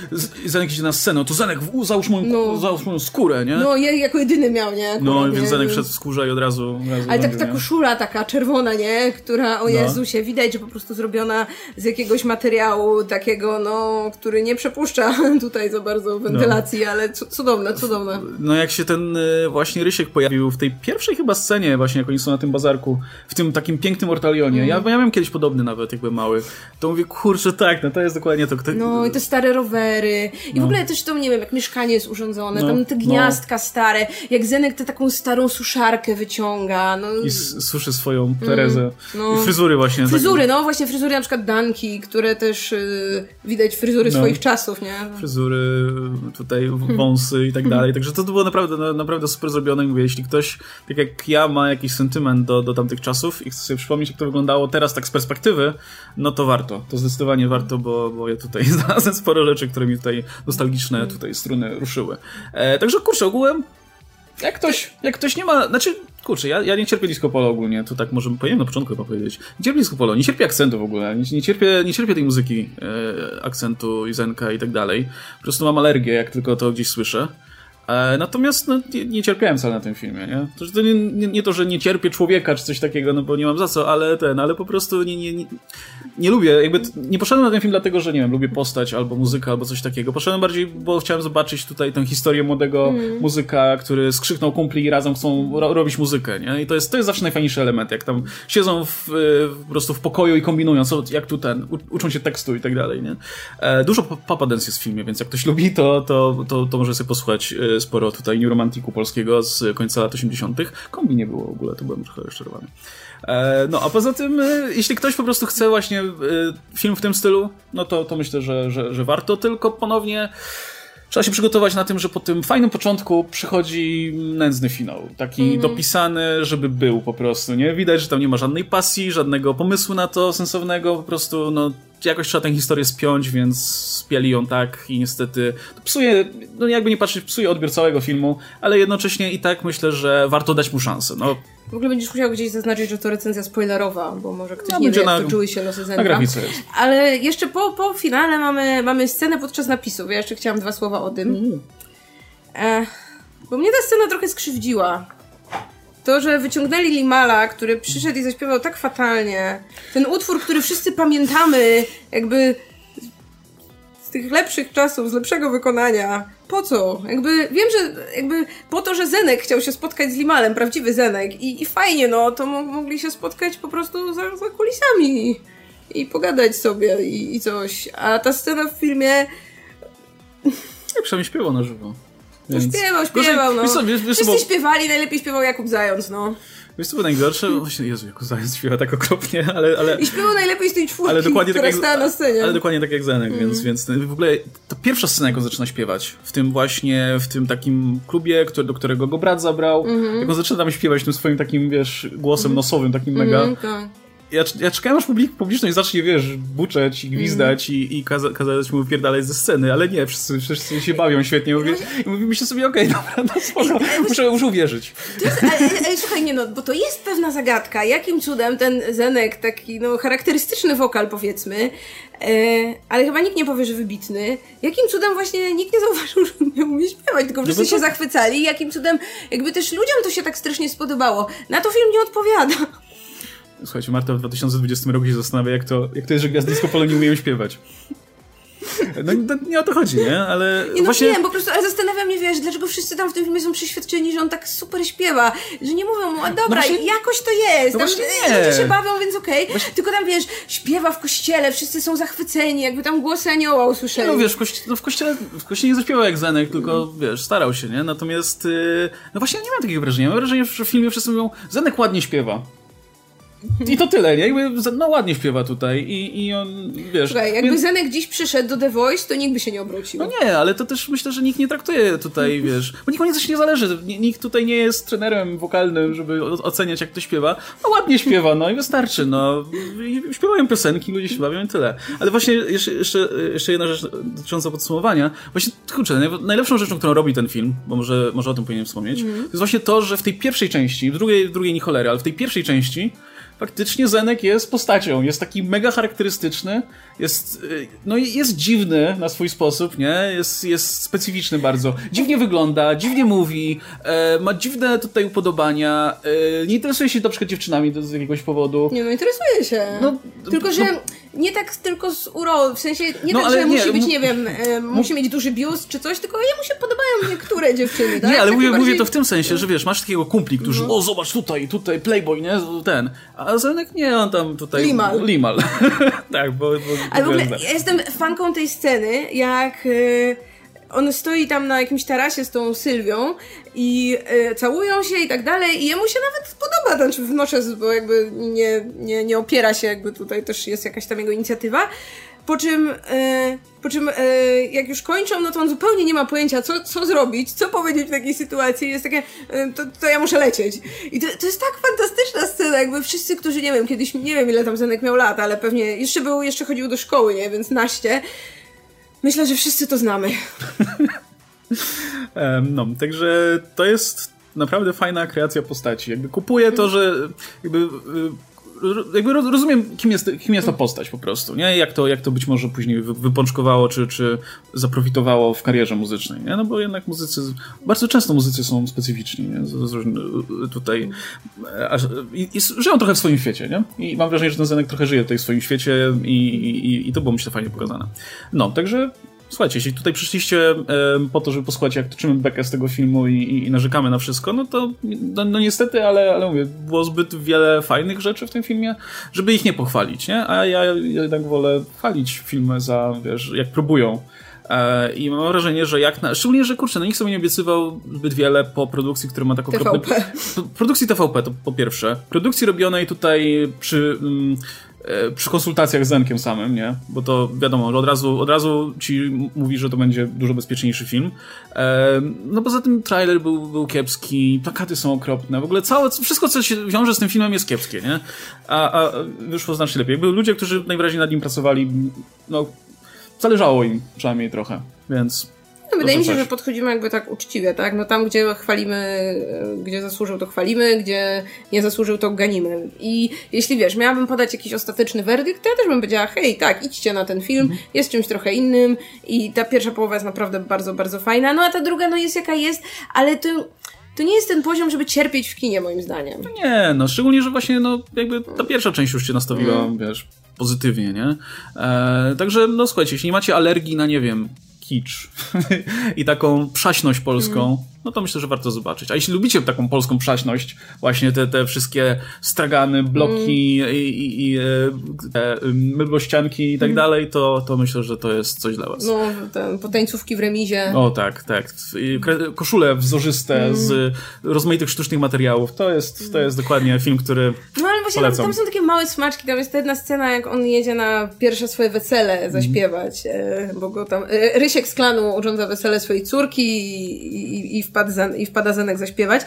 Zenek idzie na scenę, to Zenek, załóż moją, no. załóż moją skórę, nie? No, je, jako jedyny miał, nie? Akurat, no, więc Zenek wszedł w skórze i od razu... Od razu Ale tak, ta koszula taka czerwona, nie? Która, o no. Jezusie, widać, że po prostu zrobiona z jakiegoś materiału takiego, no, który nie przepuszcza tutaj za bardzo wentylacji, no. ale cudowne, cudowne. No, jak się ten y, właśnie Rysiek pojawił w tej pierwszej chyba scenie, właśnie jak oni są na tym bazarku, w tym takim pięknym ortalionie, mm. ja, ja miałem kiedyś podobny nawet, jakby mały, to mówię, kurczę, tak, no to jest dokładnie to. Kto... No i te stare rowery. I no. w ogóle też to, nie wiem, jak mieszkanie jest urządzone, no, tam te no. gniazdka no. stare, jak Zenek tę taką starą suszarkę wyciąga. No. I suszy swoją Terezę. Mm, no. I fryzury właśnie. Fryzury, tak... no właśnie fryzury na przykład Danki, które też y, widać fryzury no. swoich czasów, nie? Fryzury, tutaj wąsy i tak dalej. Także to było naprawdę, naprawdę super zrobione. Mówię, jeśli ktoś, tak jak ja, ma jakiś sentyment do, do tamtych czasów i chce sobie przypomnieć, jak to wyglądało teraz tak z perspektywy no to warto. To zdecydowanie warto, bo, bo ja tutaj znalazłem sporo rzeczy, które mi tutaj nostalgiczne tutaj struny ruszyły. E, także kurczę, ogółem jak ktoś, jak ktoś nie ma, znaczy, kurczę, ja, ja nie cierpię disco polo ogólnie, to tak może powinienem na początku chyba powiedzieć. Nie cierpię disco polo, nie cierpię akcentu w ogóle, nie, nie, cierpię, nie cierpię tej muzyki, e, akcentu i zenka i tak dalej. Po prostu mam alergię, jak tylko to gdzieś słyszę. E, natomiast no, nie, nie, cierpiałem wcale na tym filmie, nie? To, to nie, nie, nie, to, że nie cierpię człowieka czy coś takiego, no bo nie mam za co, ale ten, ale po prostu nie, nie, nie, nie lubię, jakby nie poszedłem na ten film dlatego, że nie wiem, lubię postać albo muzyka albo coś takiego. Poszedłem bardziej, bo chciałem zobaczyć tutaj tę historię młodego mm. muzyka, który skrzyknął kumpli i razem chcą ro robić muzykę, nie? I to jest, to jest zawsze najfajniejszy element, jak tam siedzą w, po prostu w pokoju i kombinują, co, jak tu ten, uczą się tekstu i tak dalej, nie? E, dużo papa dance jest w filmie, więc jak ktoś lubi, to, to, to, to może sobie posłuchać e, sporo tutaj New Romantiku polskiego z końca lat 80. Kombi nie było w ogóle, to byłem trochę rozczarowany. E, no, a poza tym, e, jeśli ktoś po prostu chce właśnie e, film w tym stylu, no to, to myślę, że, że, że warto, tylko ponownie trzeba się przygotować na tym, że po tym fajnym początku przychodzi nędzny finał. Taki mm. dopisany, żeby był po prostu, nie? Widać, że tam nie ma żadnej pasji, żadnego pomysłu na to sensownego, po prostu, no, jakoś trzeba tę historię spiąć, więc spieli ją tak i niestety psuje, no jakby nie patrzeć, psuje odbiór całego filmu, ale jednocześnie i tak myślę, że warto dać mu szansę. No, w ogóle będziesz musiał gdzieś zaznaczyć, że to recenzja spoilerowa, bo może ktoś no, nie wie, jak to czuły się losy Zenka. Na Ale jeszcze po, po finale mamy, mamy scenę podczas napisów. Ja jeszcze chciałam dwa słowa o tym. Mm. E, bo mnie ta scena trochę skrzywdziła. To, że wyciągnęli Limala, który przyszedł i zaśpiewał tak fatalnie. Ten utwór, który wszyscy pamiętamy, jakby z tych lepszych czasów, z lepszego wykonania. Po co? Jakby, wiem, że jakby po to, że Zenek chciał się spotkać z Limalem, prawdziwy Zenek i, i fajnie, no, to mogli się spotkać po prostu za, za kulisami i pogadać sobie i, i coś. A ta scena w filmie... Ja przynajmniej śpiewał na żywo. Więc... Śpiewał, śpiewał, no. Wiesz co, wiesz, wiesz, Wszyscy bo... śpiewali, najlepiej śpiewał Jakub Zając, no. Wiesz co było najgorsze? Właśnie, Jezu, jako Zając śpiewa tak okropnie, ale... ale I śpiewał najlepiej z tej czwórki, ale dokładnie która tak jak, stała na scenie. Ale dokładnie tak jak Zenek, mm. więc, więc w ogóle to pierwsza scena, jak on zaczyna śpiewać, w tym właśnie, w tym takim klubie, który, do którego go brat zabrał, mm -hmm. jak on zaczyna tam śpiewać tym swoim takim, wiesz, głosem mm -hmm. nosowym, takim mega... Mm -hmm, tak ja, ja czekałem aż publik, publiczność zacznie, wiesz, buczeć i gwizdać mm. i, i kaza, kazać mu wypierdalać ze sceny, ale nie, wszyscy, wszyscy się bawią świetnie. Mówię, I mówimy się sobie, okej, okay, dobra, no spoko, muszę, muszę uwierzyć. Jest, ale, ale, słuchaj, nie no, bo to jest pewna zagadka. Jakim cudem ten Zenek, taki no charakterystyczny wokal powiedzmy, e, ale chyba nikt nie powie, że wybitny. Jakim cudem właśnie nikt nie zauważył, że nie umie śpiewać, tylko wszyscy no to... się zachwycali. Jakim cudem jakby też ludziom to się tak strasznie spodobało. Na to film nie odpowiada. Słuchajcie, Marta w 2020 roku się zastanawia, jak to, jak to jest, że gwiazdy disco polo nie umieją śpiewać. No nie o to chodzi, nie? Ale nie, no właśnie... wiem, po prostu, ale zastanawiam mnie, wiesz, dlaczego wszyscy tam w tym filmie są przeświadczeni, że on tak super śpiewa, że nie mówią mu, a dobra, no właśnie... jakoś to jest, no tam nie. ludzie się bawią, więc okej, okay. właśnie... tylko tam, wiesz, śpiewa w kościele, wszyscy są zachwyceni, jakby tam głosy anioła usłyszeli. No wiesz, w, kości no, w, kościele, w kościele nie zaśpiewał jak Zenek, tylko, mm. wiesz, starał się, nie? Natomiast, yy, no właśnie nie mam takiego wrażenia, mam wrażenie, że w filmie wszyscy mówią, Zenek ładnie śpiewa. I to tyle, nie? Jakby, no ładnie śpiewa tutaj i, i on, wiesz... Słuchaj, jakby więc... Zenek dziś przyszedł do The Voice, to nikt by się nie obrócił. No nie, ale to też myślę, że nikt nie traktuje tutaj, wiesz... Bo nikomu coś nie zależy. Nikt tutaj nie jest trenerem wokalnym, żeby oceniać, jak to śpiewa. No ładnie śpiewa, no i wystarczy, no. Śpiewają piosenki, ludzie się bawią i tyle. Ale właśnie jeszcze, jeszcze, jeszcze jedna rzecz dotycząca podsumowania. Właśnie, kurczę, najlepszą rzeczą, którą robi ten film, bo może, może o tym powinienem wspomnieć, mm. jest właśnie to, że w tej pierwszej części, w drugiej, w drugiej nie cholery, ale w tej pierwszej części faktycznie Zenek jest postacią, jest taki mega charakterystyczny, jest, y, no jest dziwny na swój sposób, nie? Jest, jest specyficzny bardzo. Dziwnie wygląda, dziwnie mówi, e, ma dziwne tutaj upodobania, e, nie interesuje się na przykład dziewczynami z jakiegoś powodu. Nie no, interesuje się. No, Tylko, że no, nie tak tylko z uro, w sensie nie no, tak, że nie, musi być, nie wiem, e, musi mieć duży biust czy coś, tylko jemu się podobają niektóre dziewczyny, tak? Nie, ale mówię, bardziej... mówię to w tym sensie, że wiesz, masz takiego kumpli, którzy, no. o zobacz tutaj, tutaj playboy, nie, ten, a Zenek nie, on tam tutaj... Limal. Limal. tak, bo... bo ale w ogóle ja jestem fanką tej sceny, jak... Yy on stoi tam na jakimś tarasie z tą Sylwią i y, całują się i tak dalej i jemu się nawet podoba, znaczy wnoszę, bo jakby nie, nie, nie opiera się, jakby tutaj też jest jakaś tam jego inicjatywa. Po czym, y, po czym y, jak już kończą, no to on zupełnie nie ma pojęcia, co, co zrobić, co powiedzieć w takiej sytuacji. Jest takie, to, to ja muszę lecieć. I to, to jest tak fantastyczna scena, jakby wszyscy, którzy, nie wiem, kiedyś, nie wiem ile tam Zenek miał lat, ale pewnie jeszcze był, jeszcze chodził do szkoły, nie, więc naście Myślę, że wszyscy to znamy. no, także to jest naprawdę fajna kreacja postaci. Jakby kupuję to, że jakby y, jakby rozumiem, kim jest, kim jest ta postać po prostu, nie? Jak to, jak to być może później wypączkowało, czy, czy zaprofitowało w karierze muzycznej, nie? No bo jednak muzycy, bardzo często muzycy są specyficzni, nie? Tutaj i, i żyją trochę w swoim świecie, nie? I mam wrażenie, że ten Zenek trochę żyje tutaj w swoim świecie i, i, i to było myślę fajnie pokazane. No, także Słuchajcie, jeśli tutaj przyszliście po to, żeby posłuchać, jak toczymy bekę z tego filmu i, i, i narzekamy na wszystko, no to no, no, niestety, ale, ale mówię, było zbyt wiele fajnych rzeczy w tym filmie, żeby ich nie pochwalić, nie? A ja jednak wolę chwalić filmy za, wiesz, jak próbują. E, I mam wrażenie, że jak na. Szczególnie, że kurczę, no nikt sobie nie obiecywał zbyt wiele po produkcji, która ma taką. TVP. Produkcji TVP to po pierwsze. Produkcji robionej tutaj przy. Mm, przy konsultacjach z Zenkiem samym, nie? Bo to wiadomo, od razu, od razu ci mówi, że to będzie dużo bezpieczniejszy film. E, no poza tym trailer był, był kiepski, plakaty są okropne, w ogóle całe, wszystko co się wiąże z tym filmem jest kiepskie, nie? A, a wyszło znacznie lepiej. Były ludzie, którzy najwyraźniej nad nim pracowali, no zależało im przynajmniej trochę, więc no, wydaje mi się, że podchodzimy jakby tak uczciwie, tak? No tam, gdzie chwalimy, e, gdzie zasłużył, to chwalimy, gdzie nie zasłużył, to ganimy. I jeśli wiesz, miałabym podać jakiś ostateczny werdykt, to ja też bym powiedziała, hej, tak, idźcie na ten film, mhm. jest czymś trochę innym i ta pierwsza połowa jest naprawdę bardzo, bardzo fajna, no a ta druga, no jest jaka jest, ale to to nie jest ten poziom, żeby cierpieć w kinie, moim zdaniem. No nie, no szczególnie, że właśnie no, jakby ta pierwsza część już cię nastawiła, mm. wiesz, pozytywnie, nie? E, także, no słuchajcie, jeśli nie macie alergii na, nie wiem, kicz i taką przaśność polską, mm. no to myślę, że warto zobaczyć. A jeśli lubicie taką polską przaśność, właśnie te, te wszystkie stragany, bloki mm. i, i, i e, te i tak mm. dalej, to, to myślę, że to jest coś dla was. No, ten, potańcówki w remizie. O tak, tak. Koszule wzorzyste mm. z rozmaitych sztucznych materiałów. To jest, to jest dokładnie film, który... No właśnie tam, tam, są takie małe smaczki, tam jest ta jedna scena, jak on jedzie na pierwsze swoje wesele zaśpiewać, mm. bo go tam, e, Rysiek z klanu urządza wesele swojej córki i, i, i, wpada, i wpada Zenek zaśpiewać.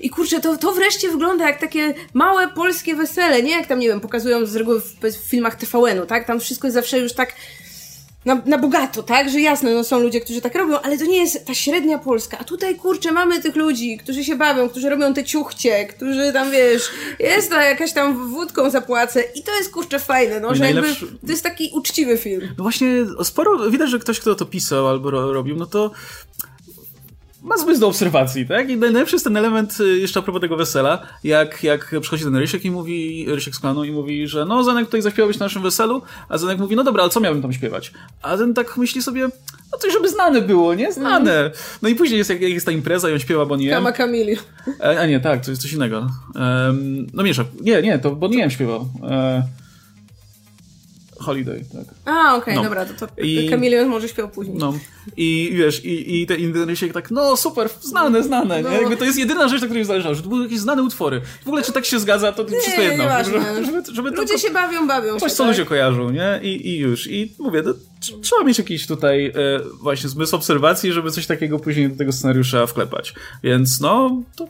I kurczę, to, to wreszcie wygląda jak takie małe polskie wesele, nie jak tam, nie wiem, pokazują z reguły w, w filmach TVN-u, tak? Tam wszystko jest zawsze już tak na, na bogato, tak? Że jasne, no są ludzie, którzy tak robią, ale to nie jest ta średnia Polska. A tutaj, kurczę, mamy tych ludzi, którzy się bawią, którzy robią te ciuchcie, którzy tam, wiesz, jest to jakaś tam wódką zapłacę i to jest, kurczę, fajne, no, że najlepszy... jakby to jest taki uczciwy film. No właśnie, sporo, widać, że ktoś, kto to pisał albo robił, no to ma zmysł do obserwacji, tak? I najlepszy jest ten element, y, jeszcze a propos tego wesela, jak, jak przychodzi ten Rysiek i mówi, Rysiek z klanu i mówi, że no Zenek tutaj zaśpiewałeś na naszym weselu, a Zenek mówi, no dobra, ale co miałbym tam śpiewać? A ten tak myśli sobie, no coś, żeby znane było, nie? Znane. No i później jest, jak, jest ta impreza i on śpiewa Bonnie Kama Camilio. A, e, a, nie, tak, to jest coś innego. Um, no miesza. Nie, nie, to Bonnie M śpiewał. E, Holiday, tak. A, okej, okay, no. dobra, to, to I, Kamilion może śpiewał później. No. I wiesz, i, i te Indonezyjczyk tak, no super, znane, znane, no. nie? Jakby to jest jedyna rzecz, na której mi zależało, że to były jakieś znane utwory. W ogóle, czy tak się zgadza, to nie, wszystko jedno. Nie żeby, żeby, żeby ludzie się bawią, bawią Coś, co tak? ludzie kojarzą, nie? I, I już. I mówię, to, trzeba mieć jakiś tutaj e, właśnie zmysł obserwacji, żeby coś takiego później do tego scenariusza wklepać. Więc no, to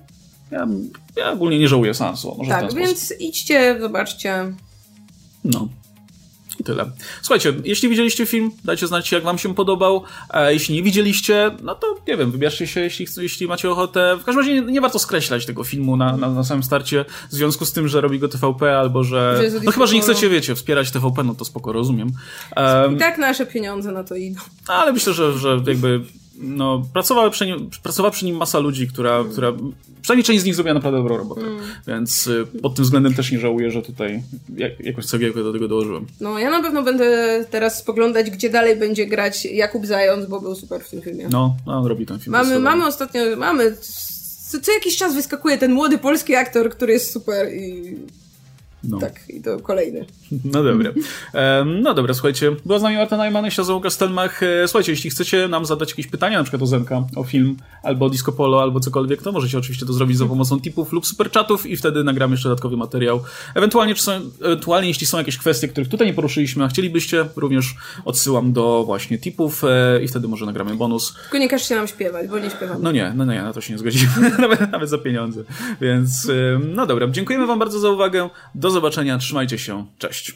ja, ja ogólnie nie żałuję sensu. Może tak, więc idźcie, zobaczcie. No. I tyle. Słuchajcie, jeśli widzieliście film, dajcie znać, jak wam się podobał. A jeśli nie widzieliście, no to nie wiem, wybierzcie się, jeśli, jeśli macie ochotę. W każdym razie nie, nie warto skreślać tego filmu na, na, na, samym starcie w związku z tym, że robi go TVP albo że. no chyba, że nie chcecie, wiecie, wspierać TVP, no to spoko, rozumiem. Um, I tak nasze pieniądze na to idą. Ale myślę, że, że jakby no, pracowała przy, nim, pracowała przy nim masa ludzi, która, mm. która przynajmniej część z nich zrobiła naprawdę dobrą robotę. Mm. Więc y, pod tym względem też nie żałuję, że tutaj jak, jakąś cegiełkę do tego dołożyłem. No, ja na pewno będę teraz spoglądać, gdzie dalej będzie grać Jakub Zając, bo był super w tym filmie. No, no on robi ten film. Mamy, mamy ostatnio, mamy co, co jakiś czas wyskakuje ten młody polski aktor, który jest super i no. Tak, i to kolejny. No dobra. no dobra, słuchajcie. Była z nami Marta Najman, ja się Kastelmach. E, słuchajcie, jeśli chcecie nam zadać jakieś pytania, na przykład o Zenka, o film, albo o Disco Polo, albo cokolwiek, to możecie oczywiście to zrobić za pomocą tipów lub superchatów i wtedy nagramy jeszcze dodatkowy materiał. Ewentualnie, czy są, ewentualnie jeśli są jakieś kwestie, których tutaj nie poruszyliśmy, a chcielibyście, również odsyłam do właśnie tipów e, i wtedy może nagramy bonus. Tylko nie każcie nam śpiewać, bo nie śpiewamy. No nie, no nie, na to się nie zgodzimy. nawet, nawet za pieniądze. Więc, no dobra, dziękujemy wam bardzo za uwagę. Do zobaczenia, trzymajcie się, cześć.